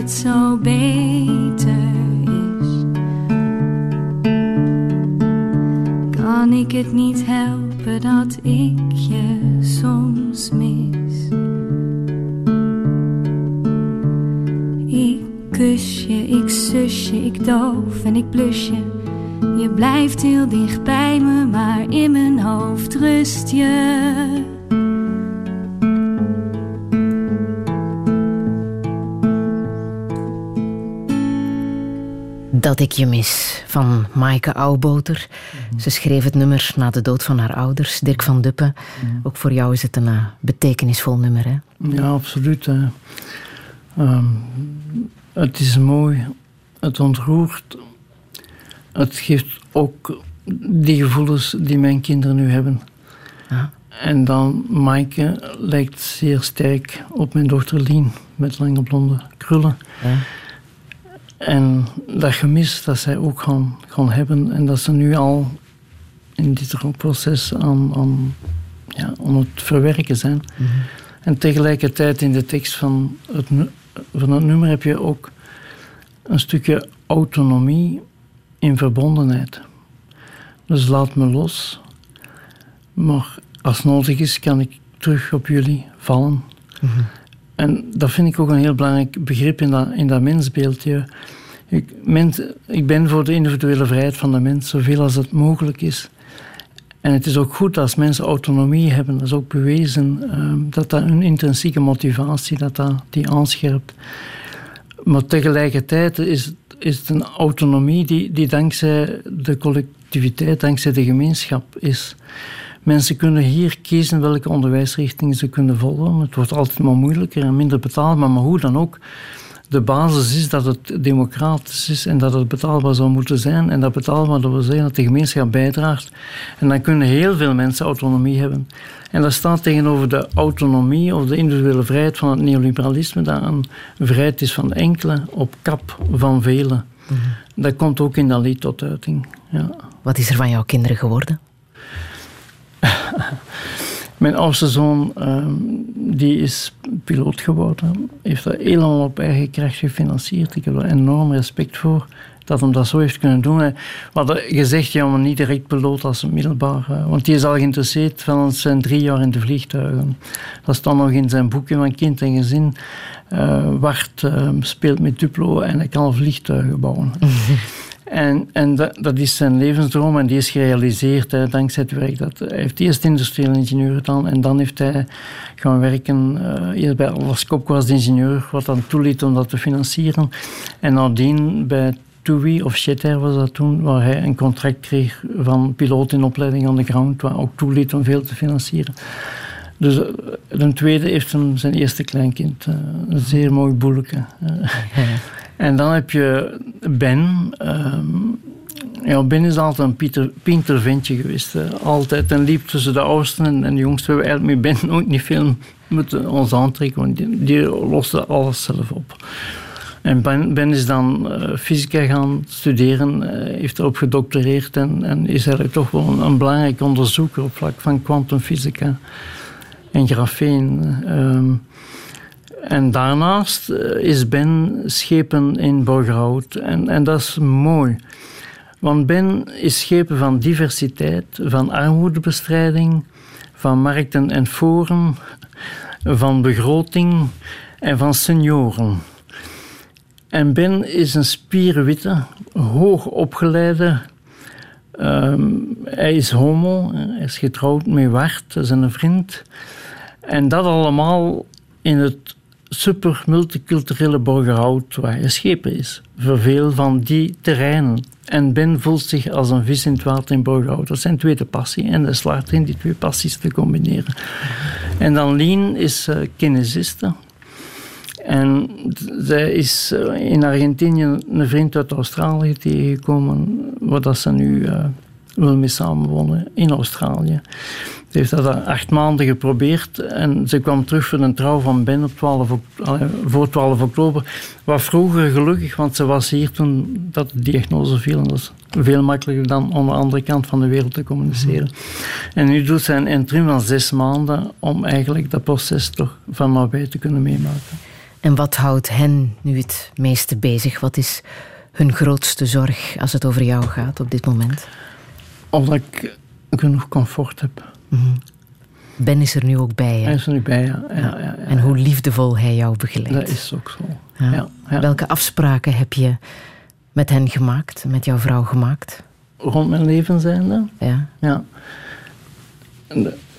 Soms Maaike Auwboter. Mhm. Ze schreef het nummer na de dood van haar ouders, Dirk van Duppen. Mhm. Ook voor jou is het een uh, betekenisvol nummer, hè? Ja, absoluut. Uh, het is mooi, het ontroert, het geeft ook die gevoelens die mijn kinderen nu hebben. Ja. En dan Maaike lijkt zeer sterk op mijn dochter Lien met lange blonde krullen. Ja. En dat gemis dat zij ook gaan, gaan hebben en dat ze nu al in dit proces aan, aan, ja, aan het verwerken zijn. Mhm. En tegelijkertijd in de tekst van het, van het nummer heb je ook een stukje autonomie in verbondenheid. Dus laat me los. Maar als nodig is, kan ik terug op jullie vallen. Mhm. En dat vind ik ook een heel belangrijk begrip in dat, in dat. Ik, ik ben voor de individuele vrijheid van de mens, zoveel als het mogelijk is. En het is ook goed als mensen autonomie hebben. Dat is ook bewezen ehm, dat dat een intrinsieke motivatie dat dat die aanscherpt. Maar tegelijkertijd is het is een autonomie die, die dankzij de collectiviteit, dankzij de gemeenschap is. Mensen kunnen hier kiezen welke onderwijsrichting ze kunnen volgen. Het wordt altijd maar moeilijker en minder betaalbaar, maar hoe dan ook. De basis is dat het democratisch is en dat het betaalbaar zou moeten zijn. En dat betaalbaar dat wil zeggen dat de gemeenschap bijdraagt. En dan kunnen heel veel mensen autonomie hebben. En dat staat tegenover de autonomie of de individuele vrijheid van het neoliberalisme, dat een vrijheid is van enkele op kap van velen. Mhm. Dat komt ook in dat lied tot uiting. Ja. Wat is er van jouw kinderen geworden? Mijn oudste zoon ehm, die is piloot geworden. Heeft dat helemaal op eigen kracht gefinancierd. Ik heb er enorm respect voor dat hem dat zo heeft kunnen doen. We hadden gezegd, ja, maar niet direct piloot als middelbaar. Eh, want die is al geïnteresseerd van zijn drie jaar in de vliegtuigen. Dat staat nog in zijn boekje van kind en gezin. Uh, Wart ehm, speelt met Duplo en hij kan vliegtuigen bouwen. En, en dat, dat, is zijn levensdroom en die is gerealiseerd hè, dankzij het werk. Dat, hij heeft eerst industrieel ingenieur gedaan en dan heeft hij gaan werken. Uh, eerst bij Atlas Copco als ingenieur, wat dan toeliet om dat te financieren. En nadien bij TUI of Jeter was dat toen, waar hij een contract kreeg van piloot in opleiding aan de ground, wat ook toeliet om veel te financieren. Dus uh, de tweede heeft hem zijn eerste kleinkind. Uh, een zeer mooi boeleke. En dan heb je Ben. Um, ja, Ben is altijd een Pieter, Pinter geweest. Altijd. En liep tussen de oudsten en, en de jongsten. We hebben eigenlijk met Ben nooit niet veel moeten ons aantrekken, want die, die alles zelf op. En Ben, ben is dan uh, fysica gaan studeren, uh, heeft erop gedoctoreerd en, en, is eigenlijk toch wel een, belangrijk onderzoeker op vlak van kwantumfysica en grafeen. Uh, en daarnaast eh, is Ben schepen in Borgerhout. En, en dat is mooi. Want Ben is schepen van diversiteit, van armoedebestrijding, van markten en forum, van begroting en van senioren. En Ben is een spierwitte, hoogopgeleide. Um, hij is homo, hij is getrouwd met Wart, zijn vriend. En dat allemaal in het super multiculturele Borgerhout waar je schepen is. Voor veel van die terreinen. En Ben voelt zich als een vis in het water in Borgerhout. Dat zijn tweede passie. En dat slaagt in die twee passies te combineren. En dan Lien is uh, kinesiste. En zij is uh, in Argentinië een vriend uit Australië tegengekomen, waar dat ze nu uh, wil mee samenwonen in Australië. Ze heeft dat acht maanden geprobeerd en ze kwam terug voor een trouw van Ben op 12, voor 12 oktober. Wat vroeger gelukkig, want ze was hier toen dat de diagnose viel. En dat is veel makkelijker dan aan de andere kant van de wereld te communiceren. En nu doet ze een interim van zes maanden om eigenlijk dat proces toch van nabij te kunnen meemaken. En wat houdt hen nu het meeste bezig? Wat is hun grootste zorg als het over jou gaat op dit moment? Of ik genoeg comfort heb. Mhm. Ben is er nu ook bij. Hè? Hij is er nu bij, ja. ja, ja, ja en hoe liefdevol hij jou begeleidt. Dat is ook zo. Welke afspraken heb je met hen gemaakt, met jouw vrouw gemaakt? Rond mijn leven zijnde? Ja. ja.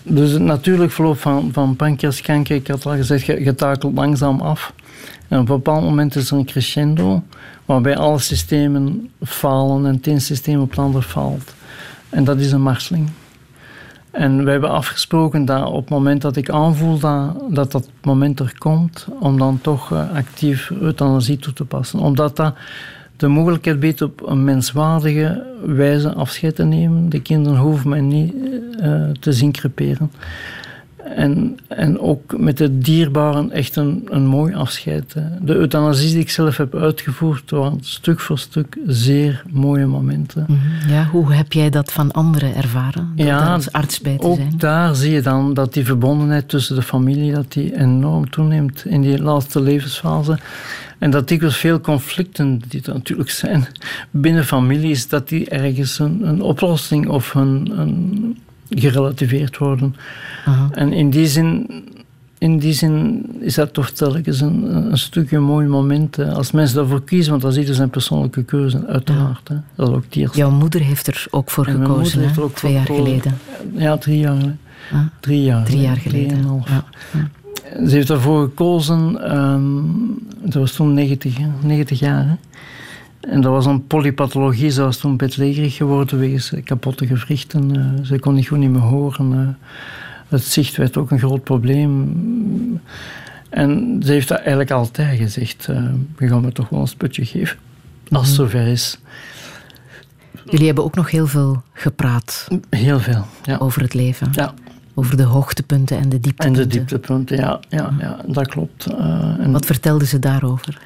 Dus het natuurlijk verloop van, van pancreaskanker, ik had al gezegd, je, takelt langzaam af. En op een bepaald moment is er een crescendo, waarbij alle systemen falen en het ene systeem op het ander faalt. En dat is een marseling. En we hebben afgesproken dat op het moment dat ik aanvoel dat dat, dat moment er komt, om dan toch uh, actief euthanasie toe te passen. Omdat dat de mogelijkheid biedt op een menswaardige wijze afscheid te nemen. De kinderen hoeven mij niet uh, te zien creperen. En, en ook met de dierbaren echt een, een mooi afscheid. De euthanasie die ik zelf heb uitgevoerd, waren stuk voor stuk zeer mooie momenten. Mhm. Ja, hoe heb jij dat van anderen ervaren? ja, als arts bij te ook zijn? daar zie je dan dat die verbondenheid tussen de familie dat die enorm toeneemt in die laatste levensfase. En dat dikwijls veel conflicten, die er natuurlijk zijn binnen families, dat die ergens een, een oplossing of een, een gerelativeerd worden. En in die zin in die zin is dat toch telkens een, een stukje mooi moment. Als mensen daarvoor kiezen, want dat is ieder zijn persoonlijke keuze, uiteraard. Hè. Dat is ook het Jouw moeder heeft er ook voor gekozen, hè? Ook twee jaar geleden. Ja, drie jaar. Ah. Drie jaar. Drie jaar geleden. Ja. Ze heeft ervoor gekozen, um, dat was toen 90, 90 jaar. Hè. En dat was een polypathologie, ze was toen bedlegerig geworden wegens kapotte gewrichten. Uh, ze kon niet goed niet meer horen. Uh, het zicht werd ook een groot probleem. En ze heeft dat eigenlijk altijd gezegd. We gaan me toch wel een sputje geven, als het mhm. zover is. Jullie hebben ook nog heel veel gepraat. Heel veel, ja. Over het leven. Ja. Over de hoogtepunten en de dieptepunten. En de dieptepunten, ja, ja, ja dat klopt. en Wat vertelde ze daarover?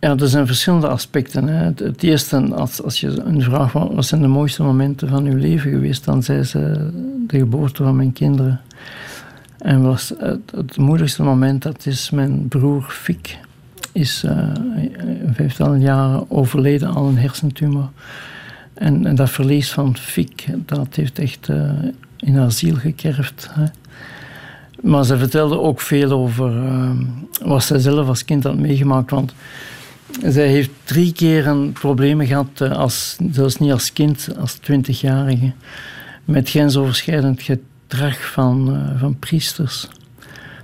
Ja, er zijn verschillende aspecten. Hè. Het, eerste, als, als je een vraag van wat zijn de mooiste momenten van uw leven geweest, dan zei ze de geboorte van mijn kinderen. En was het, het moeilijkste moment, dat is mijn broer Fik, is uh, vijftal jaren overleden aan een hersentumor. En, en, dat verlies van Fik, dat heeft echt uh, in haar ziel gekerfd. Hè. Maar ze vertelde ook veel over uh, wat zij zelf als kind had meegemaakt. Want zij heeft drie keer een problemen gehad, eh, als, zelfs niet als kind, als twintigjarige, met grensoverschrijdend gedrag van, uh, van priesters.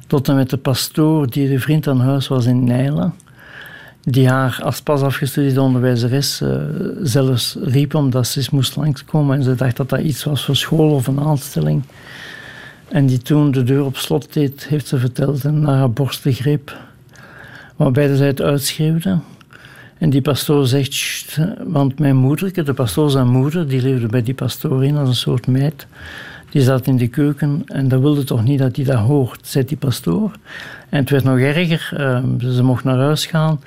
Tot en met de pastoor die de vriend aan huis was in Nijlen, die haar als pas afgestudeerde onderwijzeres uh, zelfs riep omdat ze moest langskomen en ze dacht dat dat iets was voor school of een aanstelling. En die toen de deur op slot deed, heeft ze verteld en naar haar borsten greep. Waarbij ze het uitschreeuwde. En die pastoor zegt, want mijn moeder, de pastoor zijn moeder, die leefde bij die pastoor in als een soort meid. Die zat in de keuken en dat wilde toch niet dat hij dat hoort, zei die pastoor. En het werd nog erger, ehm, ze mocht naar huis gaan,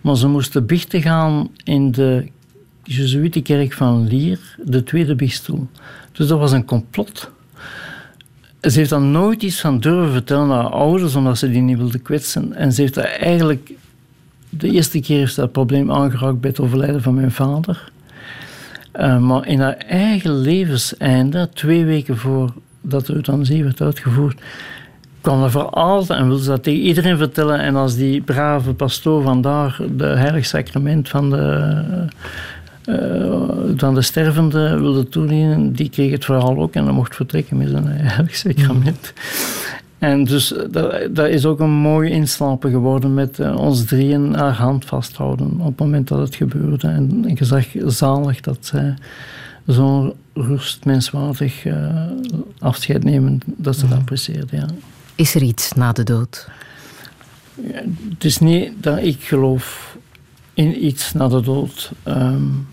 maar ze moesten biechten gaan in de Jezuïetenkerk van Lier, de tweede biechtstoel. Dus dat was een complot. Ze heeft dan nooit iets van durven vertellen aan haar ouders, omdat ze die niet wilde kwetsen. En ze heeft dat eigenlijk de eerste keer heeft dat probleem aangeraakt bij het overlijden van mijn vader. Uh, maar in haar eigen levenseinde, twee weken voordat de euthanasie werd uitgevoerd, kwam er voor en wilde ze dat tegen iedereen vertellen. En als die brave pastoor vandaar de heilig sacrament van de, uh, van de stervende wilde toedienen, die kreeg het verhaal ook en dan mocht vertrekken met zijn heilig sacrament. En dus eh, dat, dat, is ook een mooi inslapen geworden met uh, ons drieën haar hand vasthouden op het moment dat het gebeurde. En ik zag zalig dat zij zo'n rust, menswaardig uh, afscheid nemen, dat ze dat apprecieerde. Ja. Is er iets na de dood? Ja, het is niet dat ik geloof in iets na de dood. Um,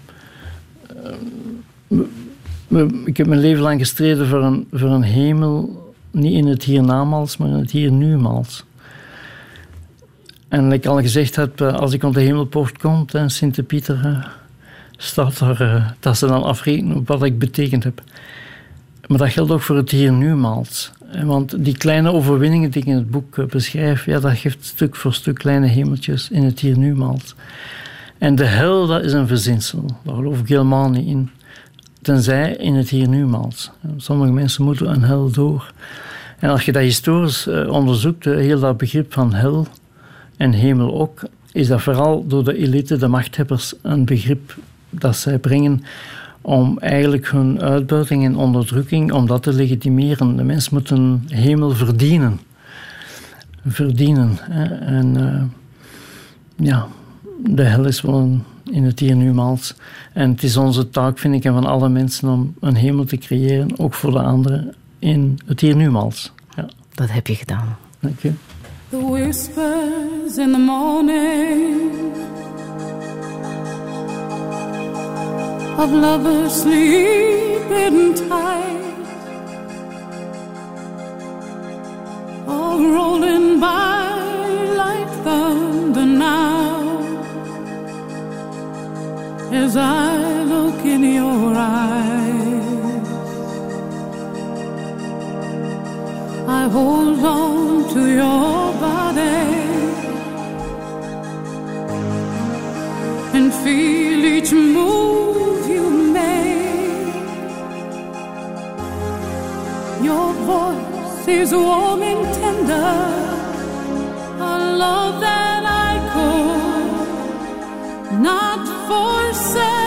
ik heb mijn leven lang gestreden voor een, voor een hemel niet in het hiernamaals, maar in het hier numals. En ik al gezegd heb, eh, als ik op de hemelpoort kom en Sint-Pieter uh, staat daar, uh, dat ze dan afrekenen wat ik betekend heb. Maar dat geldt ook voor het hier numals. Want die kleine overwinningen die ik in het boek beschrijf, ja, dat geeft stuk voor stuk kleine hemeltjes in het hier numals. En de hel, dat is een verzinsel. Daar geloof ik helemaal niet in. Tenzij in het hier numals. Sommige mensen moeten een hel door. En als je dat historisch uh, onderzoekt, uh, heel dat begrip van hel en hemel ook, is dat vooral door de elite, de machthebbers, een begrip dat zij brengen om eigenlijk hun uitbuiting en onderdrukking, om dat te legitimeren. De mens moet een hemel verdienen. Verdienen. En uh, ja, de hel is wel een in het hier nu maals. En het is onze taak, vind ik, en van alle mensen om een hemel te creëren, ook voor de anderen, in het hier nu maals. Ja. Dat heb je gedaan. Dank je. The whispers in the morning Of lovers sleeping tight All rolling by like thunder as I look in your eyes. I hold on to your body and feel each move you make. Your voice is warm and tender, a love that for.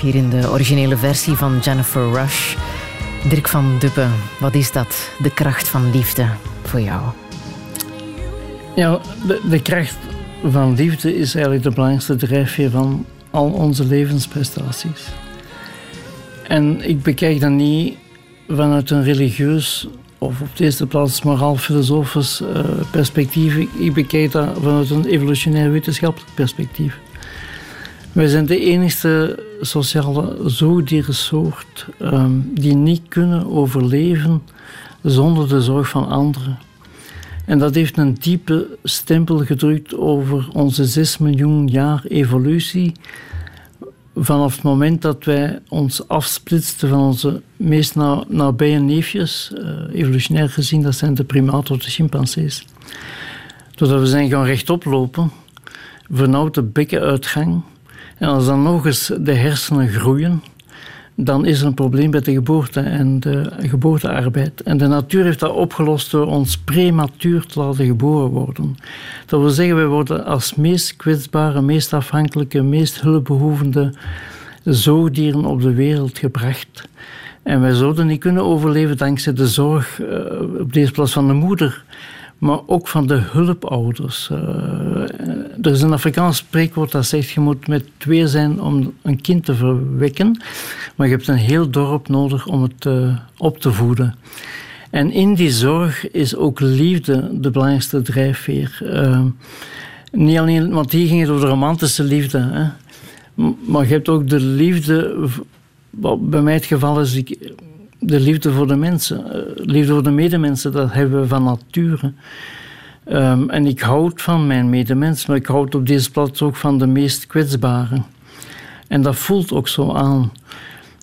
Hier in de originele versie van Jennifer Rush. Dirk van Duppen, wat is dat, de kracht van liefde voor jou? Ja, de, de kracht van liefde is eigenlijk de belangrijkste drijfveer van al onze levensprestaties. En ik bekijk dat niet vanuit een religieus of op de eerste plaats moraal-filosofisch uh, perspectief. Ik bekijk dat vanuit een evolutionair wetenschappelijk perspectief. Wij zijn de enige sociale zoogdierensoort um, die niet kunnen overleven zonder de zorg van anderen. En dat heeft een diepe stempel gedrukt over onze 6 miljoen jaar evolutie. Vanaf het moment dat wij ons afsplitsten van onze meest nabije neefjes, uh, evolutionair gezien, dat zijn de primaten of de chimpansees. Doordat we zijn gaan rechtop lopen, vernauwd de bekkenuitgang als dan nog eens de hersenen groeien, dan is er een probleem bij de geboorte en de geboortearbeid. En de natuur heeft dat opgelost door ons prematuur te laten geboren worden. Dat wil zeggen, wij worden als meest kwetsbare, meest afhankelijke, meest hulpbehoevende zoogdieren op de wereld gebracht. En wij zouden niet kunnen overleven dankzij de zorg uh, op deze plaats van de moeder maar ook van de hulpouders. Uh, er is een Afrikaans spreekwoord dat zegt: je moet met twee zijn om een kind te verwekken, maar je hebt een heel dorp nodig om het uh, op te voeden. En in die zorg is ook liefde de belangrijkste drijfveer. Uh, niet alleen, want hier ging het over de romantische liefde, hè, maar je hebt ook de liefde. Wat bij mij het geval is, ik, de liefde voor de mensen, uh, liefde voor de medemensen, dat hebben we van nature. Um, en ik houd van mijn medemensen, maar ik houd op deze plaats ook van de meest kwetsbaren. En dat voelt ook zo aan.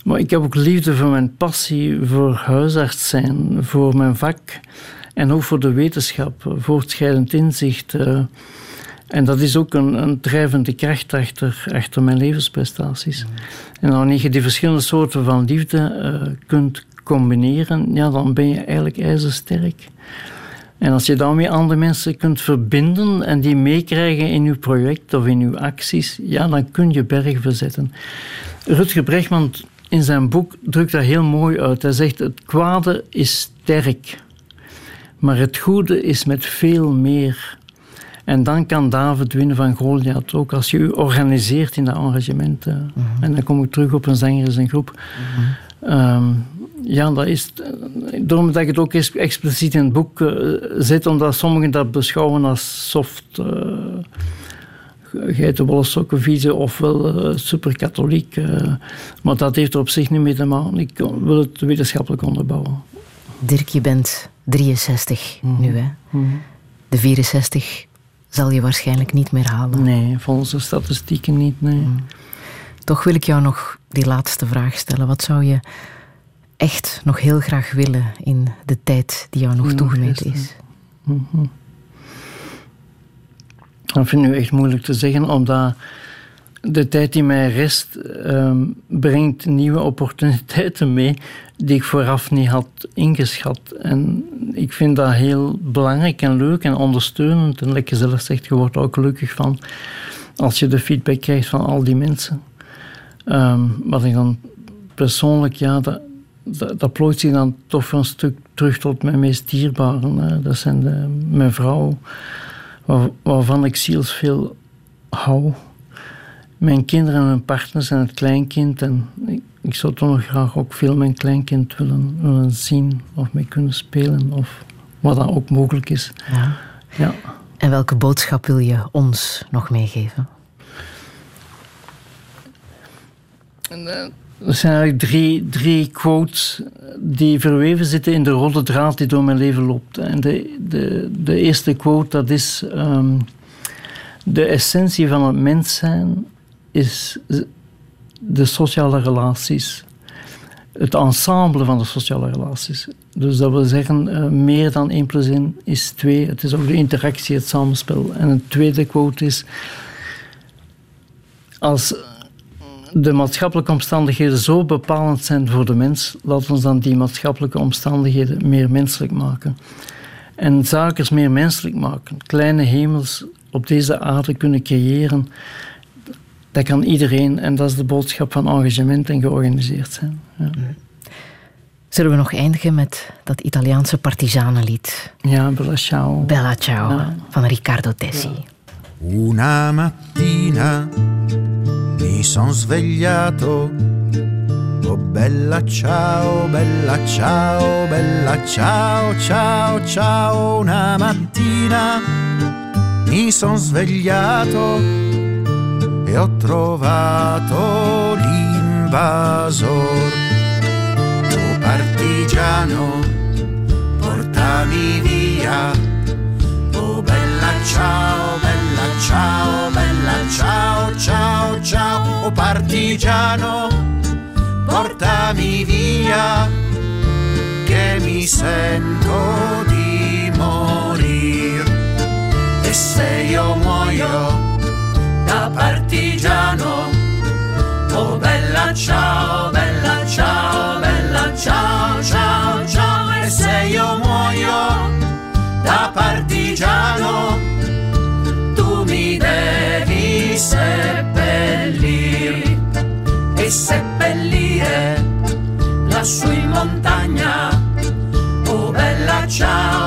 Maar ik heb ook liefde voor mijn passie voor huisarts zijn, voor mijn vak en ook voor de wetenschap, voortschrijdend inzicht. Uh, en dat is ook een, een drijvende kracht achter, achter mijn levensprestaties. En wanneer je die verschillende soorten van liefde uh, kunt combineren, ja, dan ben je eigenlijk ijzersterk. En als je daarmee andere mensen kunt verbinden en die meekrijgen in je project of in je acties, ja, dan kun je berg verzetten. Rutger Brechtman in zijn boek drukt dat heel mooi uit. Hij zegt: Het kwade is sterk, maar het goede is met veel meer. En dan kan David winnen van Goliath ook als je je organiseert in dat engagement. Mm -hmm. En dan kom ik terug op een zanger in zijn groep. Mm -hmm. um, ja, dat is. Daarom dat ik het ook expliciet in het boek uh, zet, omdat sommigen dat beschouwen als soft. Uh, geitenwolle sokkenviezen ofwel uh, superkatholiek. Uh, maar dat heeft er op zich niet mee te maken. Ik wil het wetenschappelijk onderbouwen. Dirk, je bent 63 mm -hmm. nu, hè? Mm -hmm. De 64 zal je waarschijnlijk niet meer halen. Nee, volgens de statistieken niet, nee. Mm. Toch wil ik jou nog die laatste vraag stellen. Wat zou je echt nog heel graag willen in de tijd die jou nog toegemeten is? Mm -hmm. Dat vind ik nu echt moeilijk te zeggen, omdat de tijd die mij rest um, brengt nieuwe opportuniteiten mee die ik vooraf niet had ingeschat. En ik vind dat heel belangrijk en leuk en ondersteunend. En lekker zelf zegt, je wordt ook gelukkig van als je de feedback krijgt van al die mensen. Um, wat ik dan persoonlijk, ja, dat, dat, plooit zich dan toch een stuk terug tot mijn meest dierbaren. Hè. Dat zijn mijn vrouw, waar, waarvan ik zielsveel hou. Mijn kinderen en mijn partners en het kleinkind. En ik, ik zou toch nog graag ook veel mijn kleinkind willen, willen zien of mee kunnen spelen. Of wat dan ook mogelijk is. Ja. ja. En welke boodschap wil je ons nog meegeven? En, uh, er zijn eigenlijk drie, drie quotes die verweven zitten in de rode draad die door mijn leven loopt. En de, de, de eerste quote, dat is... Um, de essentie van het mens zijn is de sociale relaties. Het ensemble van de sociale relaties. Dus dat wil zeggen, uh, meer dan 1 plus 1 is 2. Het is ook de interactie, het samenspel. En een tweede quote is... Als de maatschappelijke omstandigheden zo bepalend zijn voor de mens, laten we dan die maatschappelijke omstandigheden meer menselijk maken. En zaken meer menselijk maken. Kleine hemels op deze aarde kunnen creëren. Dat kan iedereen en dat is de boodschap van engagement en georganiseerd zijn. Ja. Zullen we nog eindigen met dat Italiaanse partisanenlied? Ja, Bella Ciao. Bella Ciao ja. van Riccardo Tessi. Una mattina mi son svegliato Oh bella ciao, bella ciao, bella ciao, ciao, ciao. Una mattina mi son svegliato ho trovato l'invasor. Oh partigiano, portami via. Oh bella ciao, bella ciao, bella ciao, ciao, ciao. Oh partigiano, portami via, che mi sento di morir. E se io muoio da partigiano, oh bella ciao, bella ciao, bella ciao, ciao, ciao. E se io muoio da partigiano, tu mi devi seppellir e seppellire lassù in montagna. Oh bella ciao,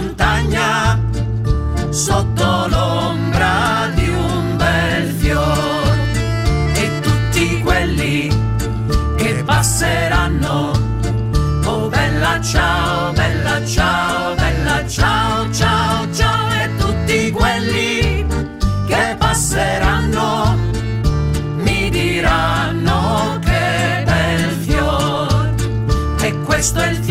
montagna sotto l'ombra di un bel fior e tutti quelli che passeranno. Oh bella ciao, bella ciao, bella ciao, ciao, ciao e tutti quelli che passeranno mi diranno che bel fior e questo è il fiore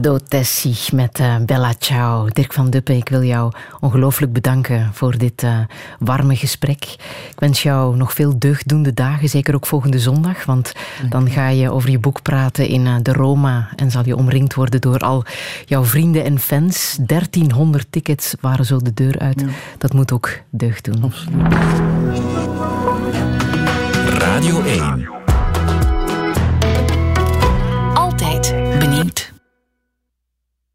Tessi met uh, Bella Ciao. Dirk van Duppe, ik wil jou ongelooflijk bedanken voor dit uh, warme gesprek. Ik wens jou nog veel deugddoende dagen, zeker ook volgende zondag, want dan ga je over je boek praten in uh, de Roma en zal je omringd worden door al jouw vrienden en fans. 1300 tickets waren zo de deur uit. Ja. Dat moet ook deugd doen. Absoluut. Radio 1